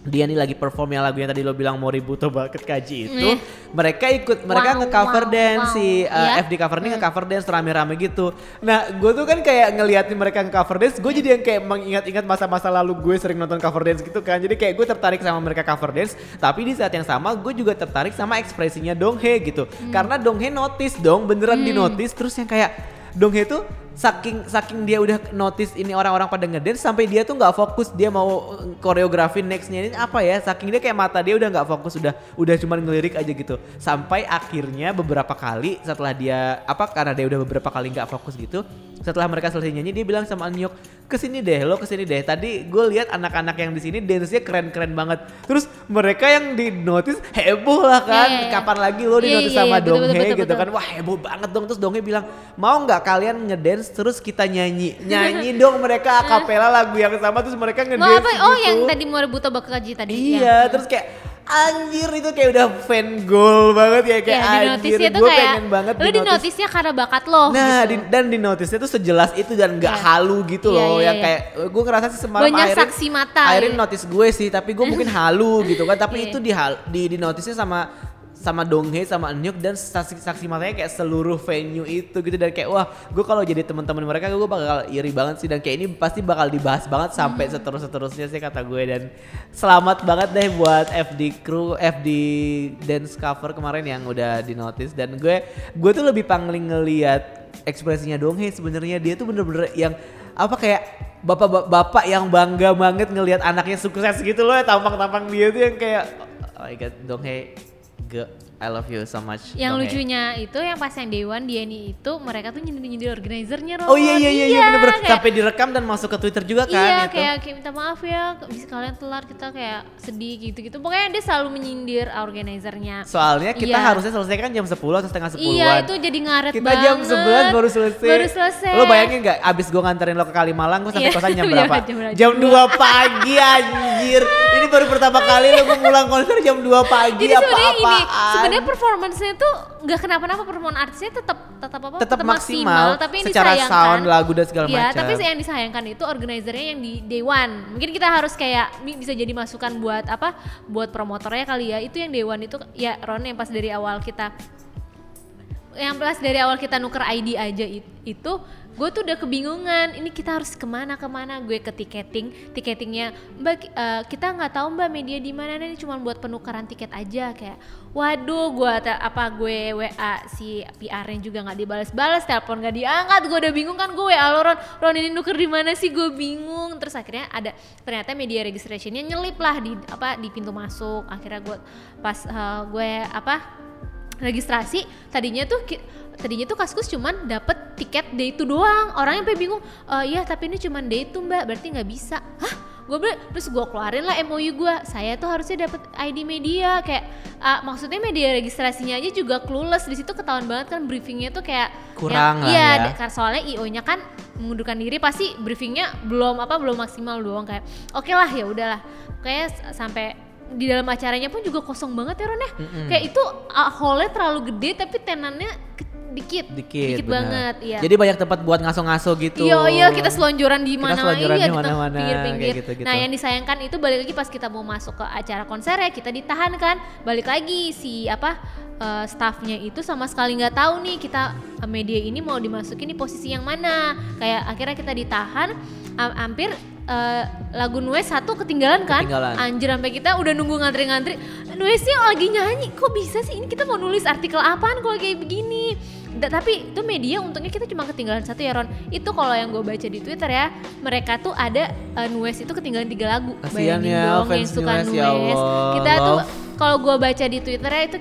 dia nih lagi perform yang lagu yang tadi lo bilang Moributo Bucket Kaji itu Eh. mereka ikut mereka Wow, nge-cover wow, dance wow. si uh, Iya. FD cover ini nge-cover dance rame-rame gitu. Nah, gue tuh kan kayak ngeliatin mereka nge-cover dance, gue jadi yang kayak mengingat-ingat masa-masa lalu gue sering nonton cover dance gitu kan. Jadi kayak gue tertarik sama mereka cover dance, tapi di saat yang sama gue juga tertarik sama ekspresinya Donghae gitu. Hmm. Karena Donghae notice dong, beneran di notice terus yang kayak Donghae tuh saking saking dia udah notice ini orang-orang pada ngedance sampai dia tuh nggak fokus dia mau koreografi nextnya ini apa ya saking dia kayak mata dia udah nggak fokus udah udah cuman ngelirik aja gitu. Sampai akhirnya beberapa kali setelah dia apa karena dia udah beberapa kali nggak fokus gitu setelah mereka selesai nyanyi dia bilang sama Anyok ke sini deh lo ke sini deh. Tadi gue lihat anak-anak yang di sini dance-nya keren-keren banget. Terus mereka yang di notice heboh lah kan Iya, iya, iya. kapan lagi lo di Iya, notice iya, sama betul, Donghae betul, gitu betul. kan wah heboh banget dong. Terus Donghae bilang mau nggak kalian ngedance terus kita nyanyi nyanyi dong mereka akapela lagu yang sama terus mereka Mau ngedance apa? Oh gitu. yang tadi Moributo Bakukaji tadi. iya ya. terus kayak anjir itu kayak udah fan goal banget ya kayak ya, di anjir gue pengen banget lu di notisnya karena bakat lo Nah, gitu. di- dan di notisnya tuh sejelas itu dan nggak Iya. halu gitu Iya, loh, iya, yang iya. kayak gue ngerasa sih semalam Banyak Airin- saksi mata, Airin iya. notice gue sih, tapi gue mungkin halu gitu kan, tapi Iya. itu di hal di di notisnya sama sama Donghae sama Enyuk dan saksi saksi matanya kayak seluruh venue itu gitu. Dan kayak wah gue kalau jadi teman-teman mereka gue bakal iri banget sih. Dan kayak ini pasti bakal dibahas banget sampai Hmm. seterus seterusnya sih kata gue. Dan selamat banget deh buat FD crew FD dance cover kemarin yang udah di notice dan gue gue tuh lebih pangling ngeliat ekspresinya Donghae sebenarnya. Dia tuh bener-bener yang apa kayak bapak-bapak yang bangga banget ngelihat anaknya sukses gitu loh ya tampang-tampang dia tuh yang kayak oh my god Donghae 哥 I love you so much Yang Donghae. lucunya itu yang pas yang Dewan dia nih itu mereka tuh nyindir-nyindir organizernya Ron. Oh iya iya iya, iya bener-bener kayak- sampai direkam dan masuk ke Twitter juga kan iya itu. kayak kayak minta maaf ya bisa kalian telat kita kayak sedih gitu-gitu pokoknya dia selalu menyindir organizernya Soalnya kita Iya. harusnya selesai kan jam 10 atau setengah 10 iya itu jadi ngaret Kita banget jam 11 baru selesai. baru selesai Lo bayangin gak abis gue nganterin lo ke Kalimalang gue sampai Iya, kosan jam jam berapa? jam berapa? Jam 2 pagi anjir. Ini baru pertama kali lo gue pulang konser jam 2 pagi apa-apaan. Sebenarnya performance-nya tuh nggak kenapa-napa performance artisnya tetap tetap apa? Tetap maksimal, tapi yang secara disayangkan. sound, lagu, dan segala Iya, macam. tapi yang disayangkan itu organizernya yang di day one. Mungkin kita harus kayak bi- bisa jadi masukan buat apa? Buat promotornya kali ya. Itu yang day one itu ya Ron yang pas dari awal kita yang plus dari awal kita nuker ID aja it- itu gue tuh udah kebingungan ini kita harus ke mana ke mana? Gue ke tiketing tiketingnya mbak eh, kita nggak tahu mbak media di mana? Ini cuma buat penukaran tiket aja kayak waduh gue apa gue WA si PR-nya juga nggak dibalas-balas telepon nggak diangkat gue udah bingung kan gue WA lo Ron Ron ini nuker di mana sih? Gue bingung terus akhirnya ada ternyata media registrationnya nyelip lah di apa di pintu masuk. Akhirnya gue pas eh, gue apa registrasi tadinya tuh tadinya tuh kaskus cuman dapet tiket day itu doang. Orang yang bingung "Eh, iya tapi ini cuman day itu mbak berarti nggak bisa. Hah? Gue bilang terus gue keluarin lah MOU gue saya tuh harusnya dapet ID media kayak ah, maksudnya media registrasinya aja juga clueless. Di situ ketahuan banget kan briefingnya tuh kayak Kurang lah iya ya. karena soalnya IO nya kan mengundurkan diri pasti briefingnya belum apa belum maksimal doang kayak oke lah ya udahlah. Kayak sampai di dalam acaranya pun juga kosong banget ya Ron ya. Mm-mm. kayak itu uh, hall-nya terlalu gede tapi tenannya dikit Dikit, bener. banget iya Jadi banyak tempat buat ngaso-ngaso gitu. Iya iya kita selonjoran di mana iya di di mana-mana, pinggir-pinggir. kayak gitu-gitu. Nah yang disayangkan itu balik lagi pas kita mau masuk ke acara konser ya kita ditahan kan. Balik lagi si apa eh, staffnya itu sama sekali nggak tahu nih kita eh, media ini mau dimasukin di posisi yang mana. Kayak akhirnya kita ditahan ha- hampir eh, lagu Nues satu ketinggalan kan. Ketinggalan. Anjir sampai kita udah nunggu ngantri-ngantri. Nuesnya lagi nyanyi. Kok bisa sih ini kita mau nulis artikel apaan kalau kayak begini? Da- tapi itu media untungnya kita cuma ketinggalan satu ya Ron. Itu kalau yang gue baca di Twitter ya mereka tuh ada uh, Nues itu ketinggalan tiga lagu. Kasian Bayangin ya, dong yang fans suka Nues, ya Nues. Kita tuh kalau gue baca di Twitter ya itu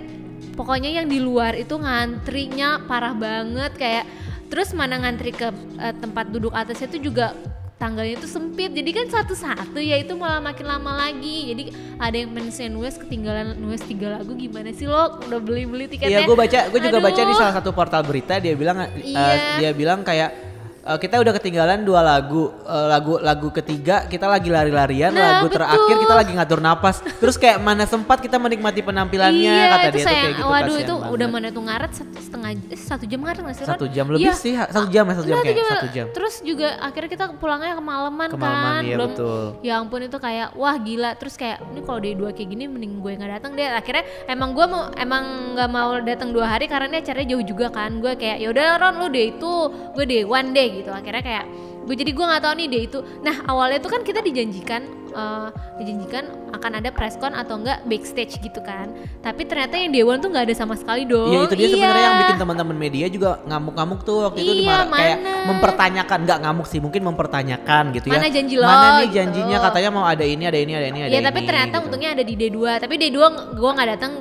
pokoknya yang di luar itu ngantrinya parah banget kayak terus mana ngantri ke uh, tempat duduk atasnya tuh juga tanggalnya itu sempit jadi kan satu-satu ya itu malah makin lama lagi jadi ada yang mention Nues ketinggalan Nues tiga lagu gimana sih lo udah beli-beli tiketnya Iya, gue baca, gue juga baca di Aduh. salah satu portal berita dia bilang, eh, Iya. dia bilang kayak eh, kita udah ketinggalan dua lagu, Eh, lagu lagu ketiga kita lagi lari-larian, Nah, lagu terakhir betul. kita lagi ngatur napas, terus kayak mana sempat kita menikmati penampilannya iya, kata itu dia tuh kayak gitu. Waduh kasihan itu banget. udah mana tuh ngaret satu setengah eh, satu jam ngaret nggak sih satu jam lebih Iya. sih, satu jam ya satu jam kayak satu jam. Terus juga akhirnya kita pulangnya kemalaman, Kemalaman, kan. iya, Belum betul. ya ampun itu kayak wah gila. Terus kayak ini kalau day dua kayak gini mending gue nggak datang deh. Akhirnya emang gue mau emang nggak mau datang dua hari karena ini acaranya jauh juga kan. Gue kayak ya udah Ron lu day itu, gue day one day gitu. Akhirnya kayak gue jadi gue nggak tahu nih day itu. Nah awalnya tuh kan kita dijanjikan eh, dijanjikan akan ada presscon atau enggak backstage gitu kan. Tapi ternyata yang one tuh nggak ada sama sekali dong. Iya itu dia sebenarnya yang Iya. bikin teman-teman media juga ngamuk-ngamuk tuh waktu itu Iya, dimarah kayak mana? mempertanyakan nggak ngamuk sih mungkin mempertanyakan gitu ya. Mana janji lo, Mana nih gitu. janjinya katanya mau ada ini ada ini ada ini ada Iya ini. tapi ternyata gitu. untungnya ada di D2 Tapi D2 gue gak datang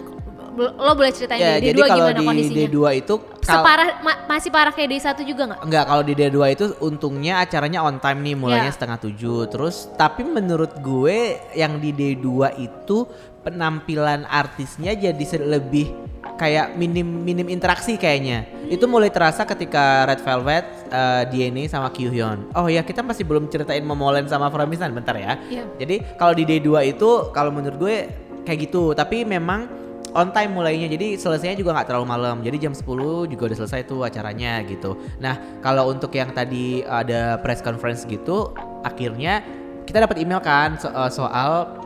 Lo boleh ceritain Ya, deh jadi D2 kalau gimana di kondisinya D2 itu Separah ma- Masih parah kayak D1 juga gak? Enggak, kalau di D2 itu untungnya acaranya on time nih, mulainya Ya. setengah tujuh. Terus, tapi menurut gue yang di D2 itu penampilan artisnya jadi lebih kayak minim minim interaksi kayaknya. Itu mulai terasa ketika Red Velvet, eh, DNA sama Kyuhyun. Oh ya, kita masih belum ceritain Momolen sama Fromisan bentar ya. Iya. Jadi kalau di D2 itu kalau menurut gue kayak gitu, tapi memang on time mulainya. Jadi selesainya juga nggak terlalu malam. Jadi jam 10 juga udah selesai tuh acaranya gitu. Nah kalau untuk yang tadi ada press conference gitu akhirnya kita dapat email kan so- eh, soal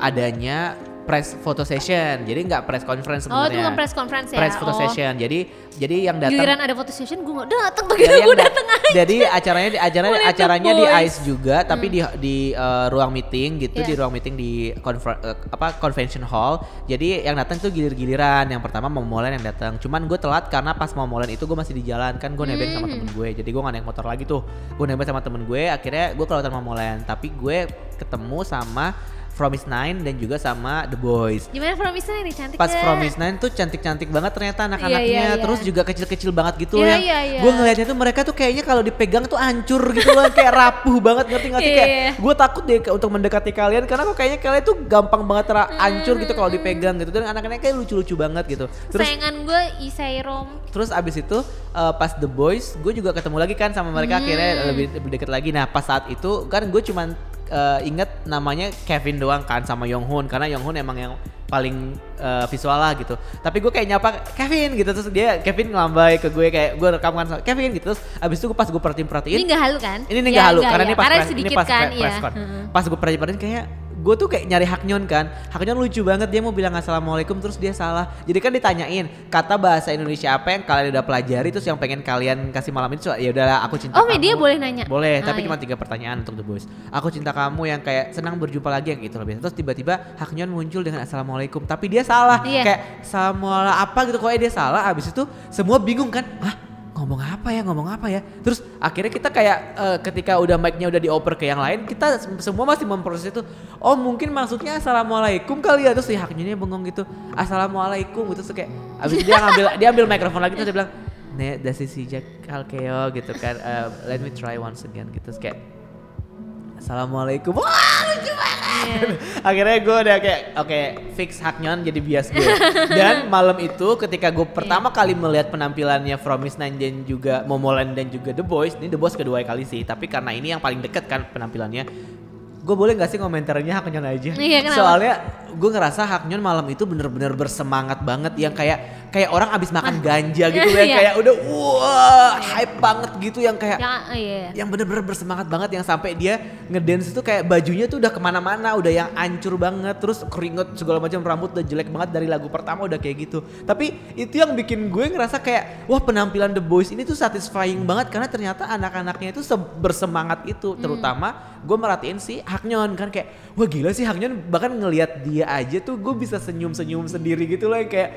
adanya press photo session jadi nggak press conference Oh itu sebenarnya bukan press conference ya? press photo oh. session jadi jadi yang datang Giliran ada foto session gue gak datang gitu yang gue dat- dateng aja jadi acaranya di acaranya acaranya di. Hmm. ICE juga tapi di di eh, ruang meeting gitu Iya. di ruang meeting di confer- eh, apa convention hall jadi yang datang tuh gilir-giliran yang pertama mau Molen yang datang cuman gue telat karena pas mau Molen itu gue masih di jalan kan gue nebeng sama Hmm. temen gue jadi gue gak naik motor lagi tuh gue nebeng sama temen gue akhirnya gue kelihatan mau Molen tapi gue ketemu sama Promise Nine dan juga sama The Boys Gimana Promise nih cantik pas? Promise Nine tuh cantik-cantik banget ternyata anak-anaknya Iya, iya, iya. terus juga kecil-kecil banget gitu Iya, yang iya, iya. gue ngelihatnya tuh mereka tuh kayaknya kalau dipegang tuh hancur gitu loh kayak rapuh banget ngerti nggak sih Iya, kayak iya. gue takut deh untuk mendekati kalian karena kok kayaknya kalian tuh gampang banget Hmm, hancur gitu kalau dipegang gitu dan anak-anaknya kayak lucu-lucu banget gitu terus Sayangan gue Isai Rom Terus abis itu eh, pas The Boys gue juga ketemu lagi kan sama mereka Hmm. akhirnya lebih, lebih deket lagi. Nah pas saat itu kan gue cuman eh, inget namanya Kevin doang kan sama Yonghun karena Yonghun emang yang paling eh, visual lah gitu. Tapi gue kayak nyapa Kevin gitu terus dia Kevin ngelambai ke gue kayak gue rekam kan sama Kevin gitu terus abis itu gue pas gue perhatiin Ini perhatiin gak halu kan? ini nih Ya, gak halu nggak, karena ya. ini pas Karena press- ini sedikit pas kan. Heeh. Pas gue perhatiin perhatiin kayak gue tuh kayak nyari Haknyon kan Haknyon lucu banget dia mau bilang assalamualaikum terus dia salah jadi kan ditanyain kata bahasa Indonesia apa yang kalian udah pelajari terus yang pengen kalian kasih malam ini ya udahlah aku cinta Oh kamu media boleh nanya? boleh Ah, tapi iya. cuma tiga pertanyaan untuk The Boys aku cinta kamu yang kayak senang berjumpa lagi yang gitu lebih terus tiba-tiba Haknyon muncul dengan assalamualaikum tapi dia salah Iya. kayak assalamualaikum apa gitu kok dia salah abis itu semua bingung kan Hah? Ngomong apa ya ngomong apa ya? Terus akhirnya kita kayak eh, ketika udah mic-nya udah dioper ke yang lain kita sem- semua masih memproses itu. Oh mungkin maksudnya assalamualaikum kali ya. Terus si haknya bengong gitu. Assalamualaikum gitu. Terus kayak abis dia ngambil dia ambil mikrofon lagi terus dia bilang ne dasi si Jack gitu kan. Eh, let me try once again gitu. Terus kayak Assalamualaikum. Wah, lucu banget. Akhirnya gue udah kayak oke fix Haknyon jadi bias gue. Dan malam itu ketika gue pertama kali melihat penampilannya Promise Nine dan juga Momoland dan juga The Boys, ini The Boys kedua kali sih, tapi karena ini yang paling deket kan penampilannya. Gue boleh gak sih komentarnya Haknyon aja? Iya? Soalnya gue ngerasa Haknyon malam itu bener-bener bersemangat banget yang kayak kayak orang abis makan ganja gitu yang Iya. kayak udah wah hype banget gitu yang kayak Yang iya. yang bener-bener bersemangat banget yang sampai dia ngedance itu kayak bajunya tuh udah ke mana-mana udah yang ancur banget terus keringet segala macam rambut udah jelek banget dari lagu pertama udah kayak gitu tapi itu yang bikin gue ngerasa kayak wah penampilan The Boys ini tuh satisfying banget karena ternyata anak-anaknya itu se- bersemangat itu terutama gue merhatiin si Haknyon kan kayak wah gila sih Haknyon bahkan ngelihat dia aja tuh gue bisa senyum-senyum sendiri gitu loh yang kayak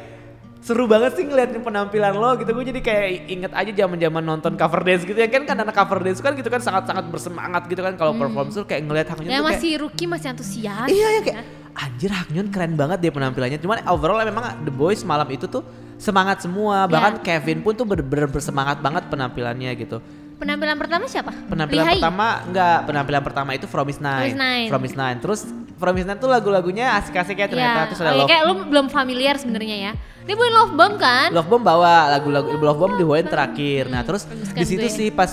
seru banget sih ngeliatin penampilan lo gitu. Gue jadi kayak inget aja zaman zaman nonton cover dance gitu ya. Kan kan anak cover dance kan gitu kan sangat sangat bersemangat gitu kan. Kalau perform tuh kayak ngeliat Haknyon Ya tuh kayak masih rookie masih antusias. iya ya kayak anjir Haknyon keren banget dia penampilannya. Cuman overall memang The Boys malam itu tuh semangat semua. Bahkan Kevin pun tuh bener-bener bersemangat banget penampilannya gitu Penampilan pertama siapa? penampilan Lihai? pertama enggak penampilan pertama itu From Is Nine From Is Nine. From Is Nine terus From Is Nine tuh lagu-lagunya asik-asik ya ternyata Iya. terus ada Oh, Love kayak lu belum familiar sebenarnya ya. Ini bukan Love Bomb kan? Love Bomb bawa lagu-lagu Love Bomb dibawain terakhir. Nah, terus kan di situ gue. sih pas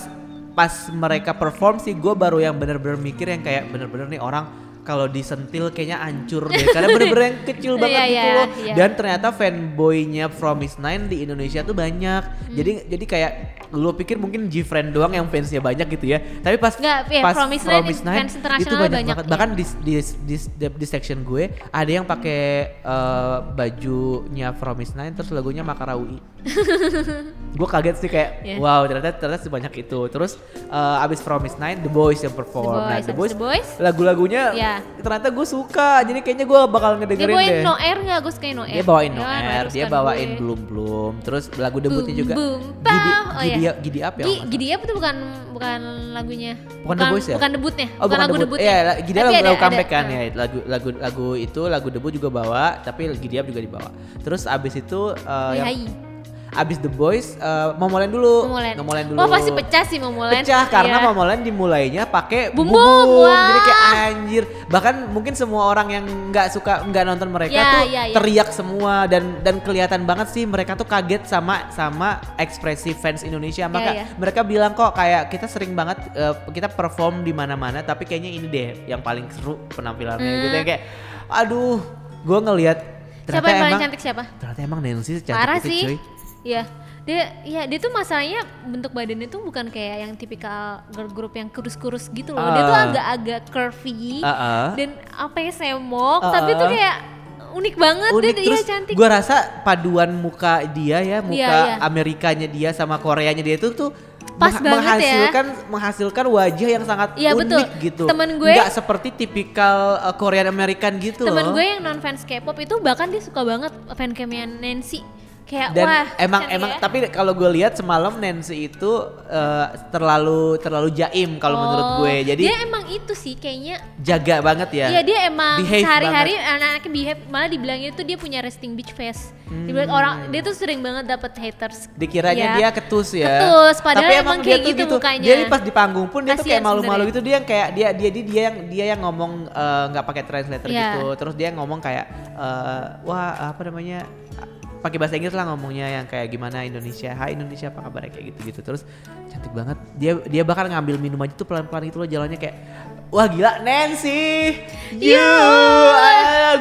pas mereka perform sih gue baru yang bener-bener mikir yang kayak bener-bener nih orang kalau disentil kayaknya hancur deh karena bener-bener yang kecil banget Iya, gitu iya, loh iya. dan ternyata fanboynya Promise Nine di Indonesia tuh banyak Hmm. jadi jadi kayak lu pikir mungkin G-Friend doang yang fansnya banyak gitu ya tapi pas Nggak, ya, pas Promise Nine fans itu banyak, banyak, banget iya. bahkan di, di, di, di, di section gue ada yang pakai eh, bajunya Promise Nine terus lagunya Makaraui gue kaget sih kayak Iya. wow ternyata ternyata sebanyak itu terus eh, abis Promise Nine The Boys yang perform The nah Boys, The abis Boys, The Boys? lagunya Iya. Ternyata gue suka jadi kayaknya gue bakal Dia ngedengerin bawain deh No Air nggak? Gue sukain No Air. dia bawain No Ya, Air, dia bawain gue. Belum Belum, terus lagu debutnya Boom, juga boom, Gidi. Oh, Gidi, iya. Gidi Up ya? Gidi Up itu bukan bukan lagunya. Bukan The Boys ya? Bukan debutnya. Oh bukan, lagu debut. debutnya. Iya, la- Gidi lagu, ada- lagu comeback kan ya. Lagu lagu lagu itu lagu debut juga bawa, tapi Gidi Up juga dibawa. Terus abis itu eh, yang. Abis The Boys eh, Momoland dulu. Momoland. Momoland dulu. Wah pasti pecah sih Momoland. Pecah karena Iya. Momoland dimulainya pakai Bum bum Bum, bum. wah. Jadi kayak anjir. Bahkan mungkin semua orang yang nggak suka nggak nonton mereka Ya, tuh ya, ya. teriak semua dan dan kelihatan banget sih mereka tuh kaget sama sama ekspresi fans Indonesia. Maka ya. mereka bilang kok kayak kita sering banget eh, kita perform di mana-mana tapi kayaknya ini deh yang paling seru penampilannya Hmm. gitu yang kayak aduh gue ngelihat Siapa ternyata yang paling emang cantik siapa? ternyata emang Nancy secantik Parah itu sih. cuy. Iya. Dia ya dia tuh masalahnya bentuk badannya tuh bukan kayak yang tipikal girl group yang kurus-kurus gitu loh. Dia tuh Ah. agak-agak curvy Uh-uh. dan apa ya semok, Uh-uh. tapi tuh kayak unik banget unik dia, terus dia cantik. gue rasa paduan muka dia ya muka Iya, iya. Amerikanya dia sama Koreanya dia itu tuh Pas mengha- banget ya. menghasilkan menghasilkan wajah yang sangat Iya, unik betul. gitu Temen gue- nggak seperti tipikal uh, Korean American gitu Temen loh gue yang non fans K-pop itu bahkan dia suka banget fancamnya Nancy. Kayak dan wah. emang emang ya. tapi kalau gue lihat semalam Nancy itu uh, terlalu terlalu jaim kalau menurut Oh, gue jadi dia emang itu sih kayaknya jaga banget ya Iya dia emang sehari-hari anak-anaknya behave malah dibilangnya itu dia punya resting bitch face. Dibilang orang dia tuh sering banget dapet haters. dikiranya Iya. dia ketus ya. Ketus, padahal Tapi emang dia kayak tuh gitu mukanya. Dia pas di panggung pun dia tuh kayak Kasian malu-malu gitu dia yang kayak dia dia dia, dia yang dia yang ngomong eh, nggak pakai translator Iya. gitu. Terus dia ngomong kayak eh, wah apa namanya pakai bahasa Inggris lah ngomongnya yang kayak gimana Indonesia, Hai Indonesia apa kabar kayak gitu-gitu. Terus cantik banget. Dia dia bakal ngambil minum aja tuh pelan-pelan gitu loh jalannya kayak Wah gila Nancy, you,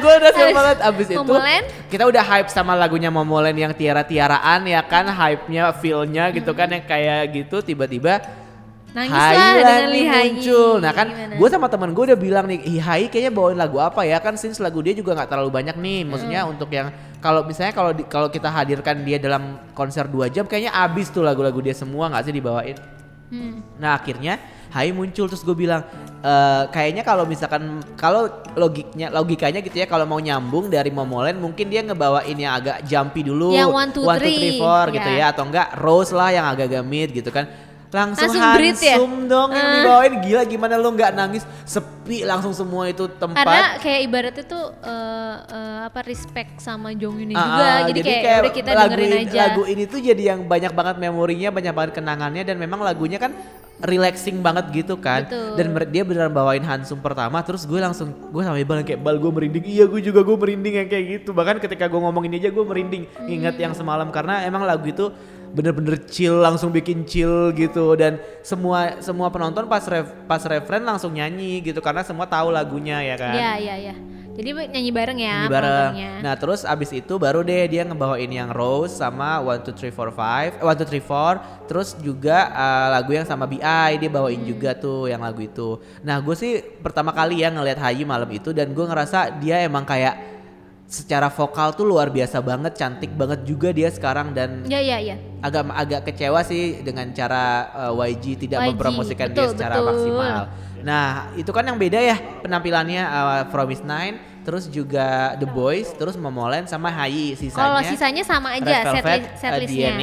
gue udah seneng banget abis itu Momoland? kita udah hype sama lagunya Momoland yang tiara-tiaraan ya kan hype-nya feel-nya gitu kan yang kayak gitu tiba-tiba Nangis Hai lah dengan muncul. Nah kan gue sama teman gue udah bilang nih, "Ih, Hai kayaknya bawain lagu apa ya kan since lagu dia juga nggak terlalu banyak nih. Maksudnya untuk yang kalau misalnya kalau kalau kita hadirkan dia dalam konser dua jam kayaknya abis tuh lagu-lagu dia semua nggak sih dibawain. Hmm. Nah akhirnya Hai muncul terus gue bilang eh kayaknya kalau misalkan kalau logiknya logikanya gitu ya kalau mau nyambung dari Momoland mungkin dia ngebawain yang agak jumpy dulu Yang one, two, three. four gitu Ya. ya atau enggak Rose lah yang agak-agak mid gitu kan langsung, Langsung ya? handsome dong yang Ah. dibawain gila gimana lo nggak nangis sepi langsung semua itu tempat Karena kayak ibaratnya tuh eh, eh, apa respect sama Jong Yun Ah, juga. ah, jadi, kayak, udah kita lagu dengerin ini, aja. Lagu ini tuh jadi yang banyak banget memorinya, banyak banget kenangannya dan memang lagunya kan relaxing banget gitu kan. Betul. Dan dia beneran bawain Hansum pertama terus gue langsung gue sama Iqbal kayak bal gue merinding. Iya gue juga gue merinding yang kayak gitu. Bahkan ketika gue ngomong ini aja gue merinding ingat yang semalam karena emang lagu itu bener-bener chill langsung bikin chill gitu dan semua semua penonton pas ref, pas referen langsung nyanyi gitu karena semua tahu lagunya ya kan. Iya, iya, iya. Jadi nyanyi bareng ya Nyanyi bareng. Nah terus abis itu baru deh dia ngebawain yang Rose sama One Two Three Four Five, eh, One Two Three Four. Terus juga uh, lagu yang sama BI dia bawain juga tuh yang lagu itu. Nah gue sih pertama kali ya ngelihat Hayi malam itu dan gue ngerasa dia emang kayak secara vokal tuh luar biasa banget, cantik banget juga dia sekarang dan Iya, iya, iya. agak agak kecewa sih dengan cara uh, YG tidak YG, mempromosikan dia betul, secara betul. maksimal. Nah, itu kan yang beda ya penampilannya uh, Promise Nine, terus juga The Boys, terus Momoland sama Hayi sisanya. Kalau sisanya sama aja set, Velvet, li- set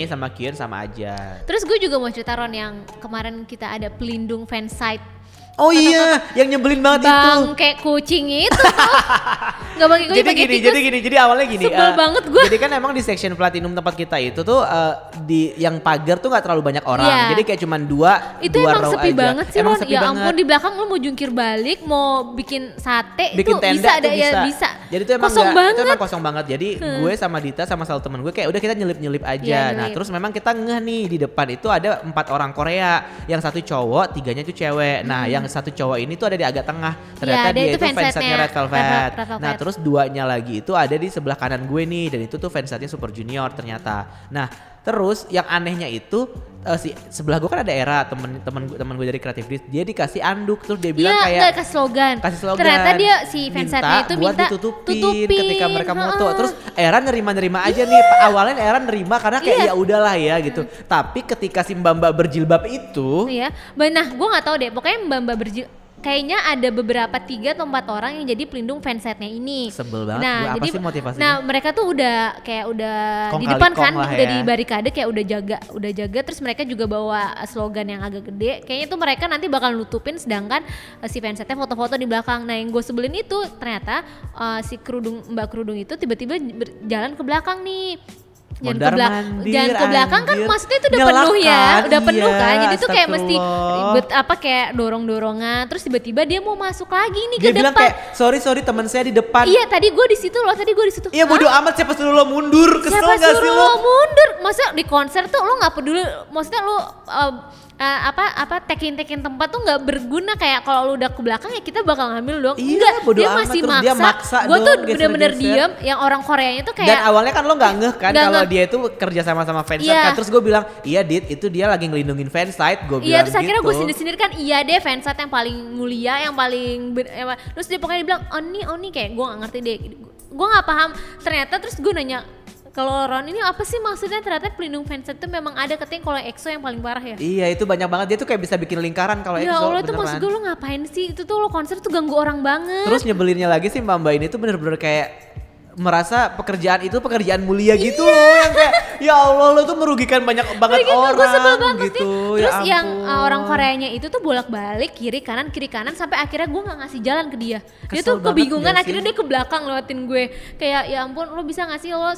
uh, sama Kyun sama aja. Terus gue juga mau cerita Ron yang kemarin kita ada pelindung fansite Oh iya, yang nyebelin banget itu. bang kayak kucing itu tuh. Nggak pakai kucing jadi gini, tikus. jadi gini, jadi awalnya gini. Sebel eh, banget gua. Jadi kan emang di section platinum tempat kita itu tuh eh, di yang pagar tuh nggak terlalu banyak orang. Iya. Jadi kayak cuman dua, itu dua emang row sepi aja. banget sih Emang sepi Ya banget. ampun di belakang lu mau jungkir balik, mau bikin sate bikin itu tenda bisa tuh ada ya bisa. Jadi itu emang kosong nggak- banget. itu emang kosong banget. Jadi gue sama Dita sama salah temen gue kayak udah kita nyelip-nyelip aja. Iya, nah, nyelip. terus memang kita ngeh nih di depan itu ada empat orang Korea. Yang satu cowok, tiganya itu cewek. Nah, yang satu cowok ini tuh ada di agak tengah. Ternyata Iya, dia dia, itu fansetnya Red Velvet. Red Vel- Red Velvet. Nah, terus duanya lagi itu ada di sebelah kanan gue nih dan itu tuh fansnya Super Junior ternyata. Nah, terus yang anehnya itu eh, si sebelah gue kan ada Era temen temen temen gue dari Disk, dia dikasih anduk terus dia bilang Iya, kayak kasih slogan. kasih slogan. Ternyata dia si fansite-nya itu buat minta ditutupin tutupin. ketika mereka moto. Heeh. Terus Era nerima-nerima aja nih. Awalnya Era nerima karena kayak Iya. ya udahlah ya gitu. Tapi ketika si Mbak-mbak berjilbab itu Iya, Ba- nah gue nggak tahu deh. Pokoknya mbak mbak berjil kayaknya ada beberapa tiga atau empat orang yang jadi pelindung fansite-nya ini. Sebel banget Nah, gua. Apa jadi sih motivasinya? nah mereka tuh udah kayak udah Kong di depan kan, udah ya. di barikade kayak udah jaga, udah jaga. Terus mereka juga bawa slogan yang agak gede. Kayaknya tuh mereka nanti bakal nutupin, sedangkan uh, si fansite foto-foto di belakang. Nah yang gue sebelin itu ternyata uh, si kerudung mbak kerudung itu tiba-tiba berjalan ke belakang nih. Jangan ke, mandir, jangan ke belakang kan anjir. maksudnya itu udah penuh ya, kan? udah penuh Iya, kan. Jadi tuh kayak mesti ribet apa kayak dorong-dorongan. Terus tiba-tiba dia mau masuk lagi nih dia ke bilang depan. kayak sorry sorry teman saya di depan. Iya tadi gue di situ loh, tadi gue di situ. Iya bodo amat siapa suruh lo mundur kesel Siapa gak sih suruh lo? lo mundur? Masa di konser tuh lo nggak peduli? Maksudnya lo uh, uh, apa apa tekin tekin tempat tuh nggak berguna kayak kalau lo udah ke belakang ya kita bakal ngambil dong. Iya, Enggak, bodo dia amat. masih maksa. dia maksa gue tuh dong, bener-bener diem. Yang orang Koreanya tuh kayak Dan awalnya kan lo nggak ngeh kan Nggak kalau dia itu kerja sama sama fans Iya. kan. Terus gue bilang, iya Dit itu dia lagi ngelindungin fansite. Gue bilang Iya terus akhirnya gue gitu. sendiri-sendiri kan iya deh fansite yang paling mulia yang paling eh, terus dia pokoknya dia bilang nih oh nih kayak gue gak ngerti deh gue nggak paham ternyata terus gue nanya kalau Ron ini apa sih maksudnya? Ternyata pelindung fansite itu memang ada katanya kalau EXO yang paling parah ya. Iya itu banyak banget. Dia tuh kayak bisa bikin lingkaran kalau Ya EXO Allah itu maksud gue lo ngapain sih? Itu tuh lo konser tuh ganggu orang banget. Terus nyebelinnya lagi sih Mbak Mbak ini tuh bener-bener kayak merasa pekerjaan itu pekerjaan mulia gitu Iya. loh. Yang kayak ya Allah lo tuh merugikan banyak banget gitu, orang banget gitu. Terus ya yang uh, orang Koreanya itu tuh bolak-balik kiri kanan kiri kanan sampai akhirnya gue nggak ngasih jalan ke dia. dia Kesel tuh banget kebingungan akhirnya sih? dia ke belakang lewatin gue. Kayak ya ampun lo bisa ngasih lo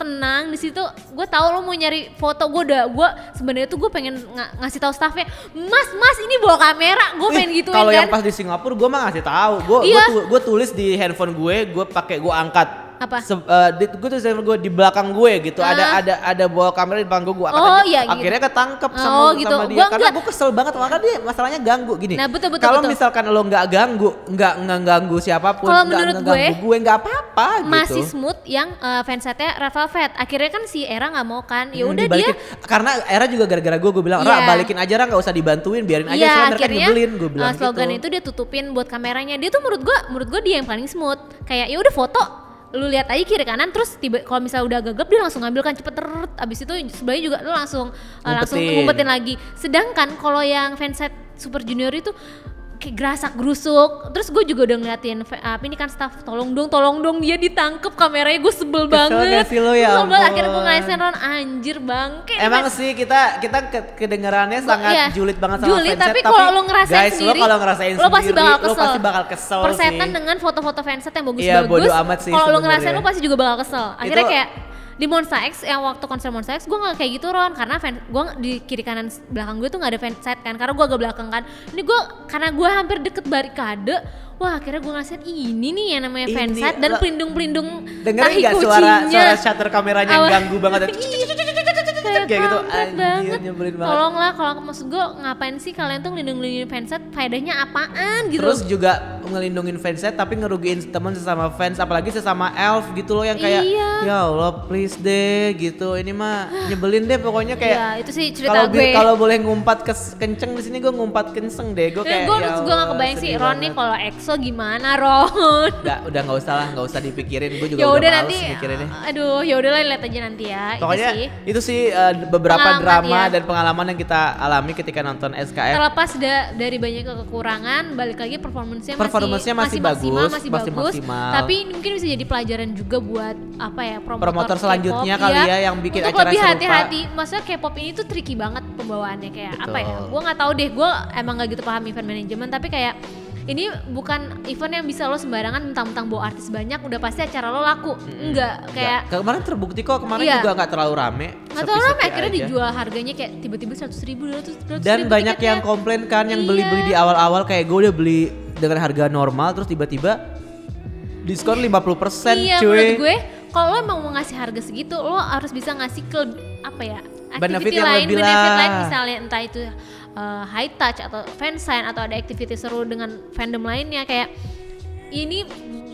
tenang di situ gue tahu lo mau nyari foto gue udah gue sebenarnya tuh gue pengen nga- ngasih tahu staffnya mas mas ini bawa kamera gue pengen gituin Kalau kan yang pas di Singapura gue mah ngasih tahu. Gue Iya. gue tulis di handphone gue, gue pakai gue angkat. Apa? gue tulis di handphone gue di belakang gue gitu. Ada Ah. ada ada bawa kamera di belakang gue, gue Oh, iya, gitu. Akhirnya ketangkep sama, Oh, gitu. sama dia. Gua Karena gue kesel banget makanya dia masalahnya ganggu gini. Nah, betul, betul, Kalau misalkan lo nggak ganggu, nggak nggak ganggu siapa pun, Kalau menurut gue, gue nggak apa-apa gitu. masih smooth yang uh, fansite Red Velvet akhirnya kan si Era nggak mau kan ya Hmm, udah dia dibalikin. karena era juga gara-gara gue gue bilang Ra Iya. balikin aja Ra nggak usah dibantuin biarin aja Iya soalnya mereka akhirnya nyebelin gue bilang uh, slogan gitu itu dia tutupin buat kameranya. Dia tuh menurut gua menurut gua dia yang paling smooth. Kayak ya udah foto lu lihat aja kiri kanan terus tiba kalau misalnya udah gagap dia langsung ngambil kan cepet teret abis itu sebelahnya juga lu langsung uh, langsung Ngumpetin. ngumpetin lagi sedangkan kalau yang fansite Super Junior itu kayak gerasak gerusuk terus gue juga udah ngeliatin apa ini kan staff tolong dong tolong dong dia ditangkep kameranya gue sebel Kesel banget sih lo, ya Sebel akhirnya gue ngelesin Ron anjir bangke Emang sih kita kita ke- kedengarannya sangat Iya. julid banget sama Julid, fanset, tapi kalau lo ngerasain guys, sendiri, lo kalau ngerasain lo pasti bakal lo kesel. pasti bakal kesel persetan sih. dengan foto-foto fanset yang bagus-bagus. Iya, amat sih Kalau lo ngerasain lo pasti juga bakal kesel. Akhirnya Itu- kayak di Monster X yang waktu konser Monster X gue nggak kayak gitu Ron karena fan gue di kiri kanan belakang gue tuh nggak ada fanset kan karena gue agak belakang kan ini gue karena gue hampir deket barikade wah akhirnya gue ngerasain ini nih yang namanya Ini, fanset dan lo- pelindung-pelindung Dengerin tahi gak suara suara shutter kameranya yang ganggu banget? kayak, Kayak gitu, anjir, nyebelin banget. Tolonglah kalau maksud gue ngapain sih kalian tuh ngelindungin fanset faedahnya apaan gitu. Terus juga ngelindungin fansnya tapi ngerugiin teman sesama fans apalagi sesama elf gitu loh yang kayak Iya. ya Allah please deh gitu ini mah nyebelin deh pokoknya kayak Iya, itu sih cerita bi- gue. kalau boleh ngumpat kes- kenceng di sini gue ngumpat kenceng deh gue kayak gue ya gue gak kebayang sih sedih Ron nih banget. kalau EXO gimana Ron. Nggak, udah nggak usah lah nggak usah dipikirin gue juga ya udah, males nanti mikirinnya aduh ya udahlah lihat aja nanti ya Pokoknya itu sih itu sih uh, beberapa Pengalaman, drama ya. dan pengalaman yang kita alami ketika nonton SKF. terlepas da- dari banyak kekurangan balik lagi performance-nya masih Performance-nya masih maksimal, bagus, masih, masih bagus. maksimal. tapi mungkin bisa jadi pelajaran juga buat apa ya promotor, Promotor selanjutnya kali ya. yang bikin untuk acara lebih hati-hati. Maksudnya K-pop ini tuh tricky banget pembawaannya. Kayak apa ya Betul. gue nggak tahu deh. Gue emang gak gitu paham event management tapi kayak ini bukan event yang bisa lo sembarangan mentang-mentang bawa artis banyak udah pasti acara lo laku enggak kayak kemarin terbukti kok kemarin Iya. juga nggak terlalu rame. Nggak tahu rame akhirnya aja. dijual harganya kayak tiba-tiba seratus ribu, dua ratus Dan banyak yang komplain kan yang beli-beli di awal-awal kayak gue udah beli dengan harga normal terus tiba-tiba diskon 50% Iya cuy. menurut gue kalau lo emang mau ngasih harga segitu lo harus bisa ngasih ke apa ya Benefit yang lain lebih benefit lah. lain misalnya entah itu uh, high touch atau fansign atau ada activity seru dengan fandom lainnya kayak ini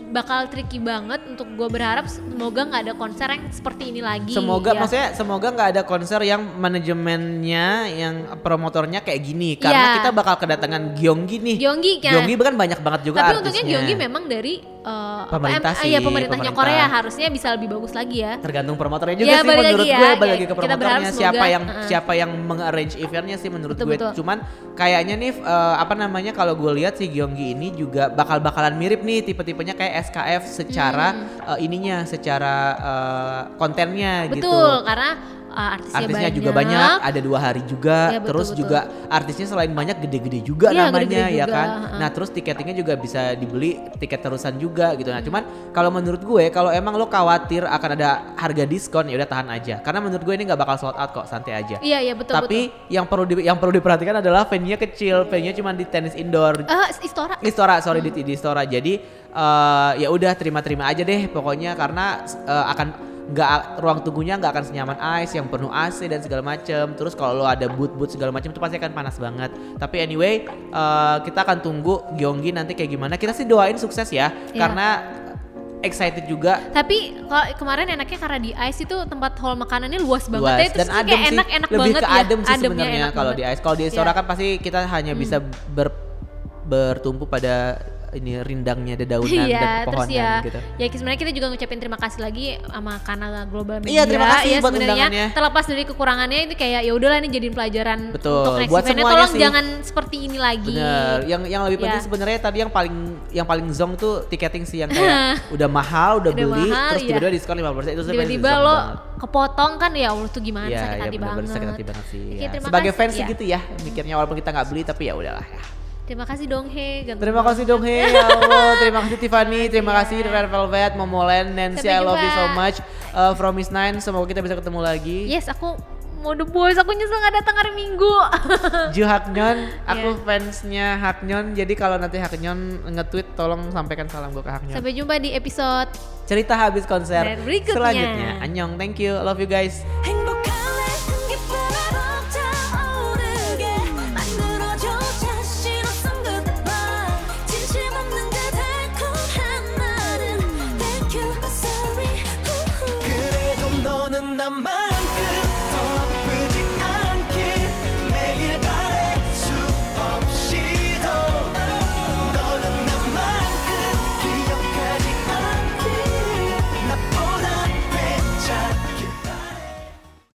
bakal tricky banget untuk gue berharap semoga nggak ada konser yang seperti ini lagi Semoga ya. maksudnya semoga nggak ada konser yang manajemennya yang promotornya kayak gini karena Iya. kita bakal kedatangan Gyeonggi nih. Gyeonggi kan Gyeonggi kan banyak banget juga tapi artisnya. untungnya Gyeonggi memang dari uh, apa, Pemerintah em- sih, iya pemerintahnya pemerintah. Korea harusnya bisa lebih bagus lagi ya tergantung promotornya juga Ya, sih menurut ya. gue balik Ya, lagi ke promotornya siapa yang uh-uh. siapa yang mengarrange eventnya sih menurut Betul, gue betul. cuman kayaknya nih eh, apa namanya kalau gue lihat si Gyeonggi ini juga bakal bakalan mirip nih tipe-tipenya kayak SKF secara Hmm. eh, ininya secara eh, kontennya gitu betul karena uh, artisnya, artisnya banyak. juga banyak ada dua hari juga. Iya, betul, terus betul. juga artisnya selain banyak gede-gede juga Iya, namanya gede-gede ya juga, kan? Nah terus tiketingnya juga bisa dibeli tiket terusan juga gitu. Nah cuman kalau menurut gue kalau emang lo khawatir akan ada harga diskon ya udah tahan aja. Karena menurut gue ini nggak bakal sold out kok santai aja. Iya iya betul tapi yang perlu di- yang perlu diperhatikan adalah venue-nya kecil. Venue cuma di tenis indoor. Betul. Eh, Istora? Istora sorry di, di Istora. Jadi eh, ya udah terima-terima aja deh pokoknya. Karena eh, akan nggak ruang tunggunya nggak akan senyaman ice yang penuh AC dan segala macem terus kalau lo ada boot-boot segala macam itu pasti akan panas banget tapi anyway eh, kita akan tunggu Gyeonggi nanti kayak gimana kita sih doain sukses ya Iya. karena excited juga Tapi kalau kemarin enaknya karena di Ice itu tempat hall makanannya luas banget luas ya. Terus dan adem kayak sih enak-enak lebih banget ke ya. adem sih sebenarnya kalau di ice kalau di Istora Iya. kan pasti kita hanya bisa ber bertumpu pada ini rindangnya dedaunan Iya, dan terus pepohonan ya, gitu. ya sebenarnya kita juga ngucapin terima kasih lagi sama Kanal Global Media. Iya, terima kasih ya, buat sebenarnya undangannya. terlepas dari kekurangannya itu kayak ya udahlah ini jadiin pelajaran Betul, untuk next buat eventnya. semuanya Tolong sih. jangan seperti ini lagi. Bener. Yang yang lebih penting Ya. sebenarnya tadi yang paling yang paling zong tuh tiketing sih yang kayak udah mahal, udah, Udah beli, mahal, terus iya. tiba-tiba diskon 50% itu sebenarnya Tiba-tiba lo banget. kepotong kan ya Allah tuh gimana Iya, sakit iya hati benar-benar banget. sakit hati banget sih. Ya. Sebagai fans ya. gitu ya, mikirnya walaupun kita nggak beli tapi ya udahlah ya. Terima kasih dong He. ganteng Terima kasih dong He, ya Allah. Terima kasih Tiffany, terima kasih Red Velvet, Momoland, Nancy, Sampai I love you so much. Uh, from Miss Nine, semoga kita bisa ketemu lagi. Yes, aku mau The Boys. Aku nyesel gak datang hari Minggu. Ju Haknyon, aku Iya. fansnya Haknyon. Jadi kalau nanti Haknyon nge-tweet, tolong sampaikan salam gue ke Haknyon. Sampai jumpa di episode Cerita habis konser Dan berikutnya. selanjutnya. Annyeong, thank you, love you guys. 없는 난 말.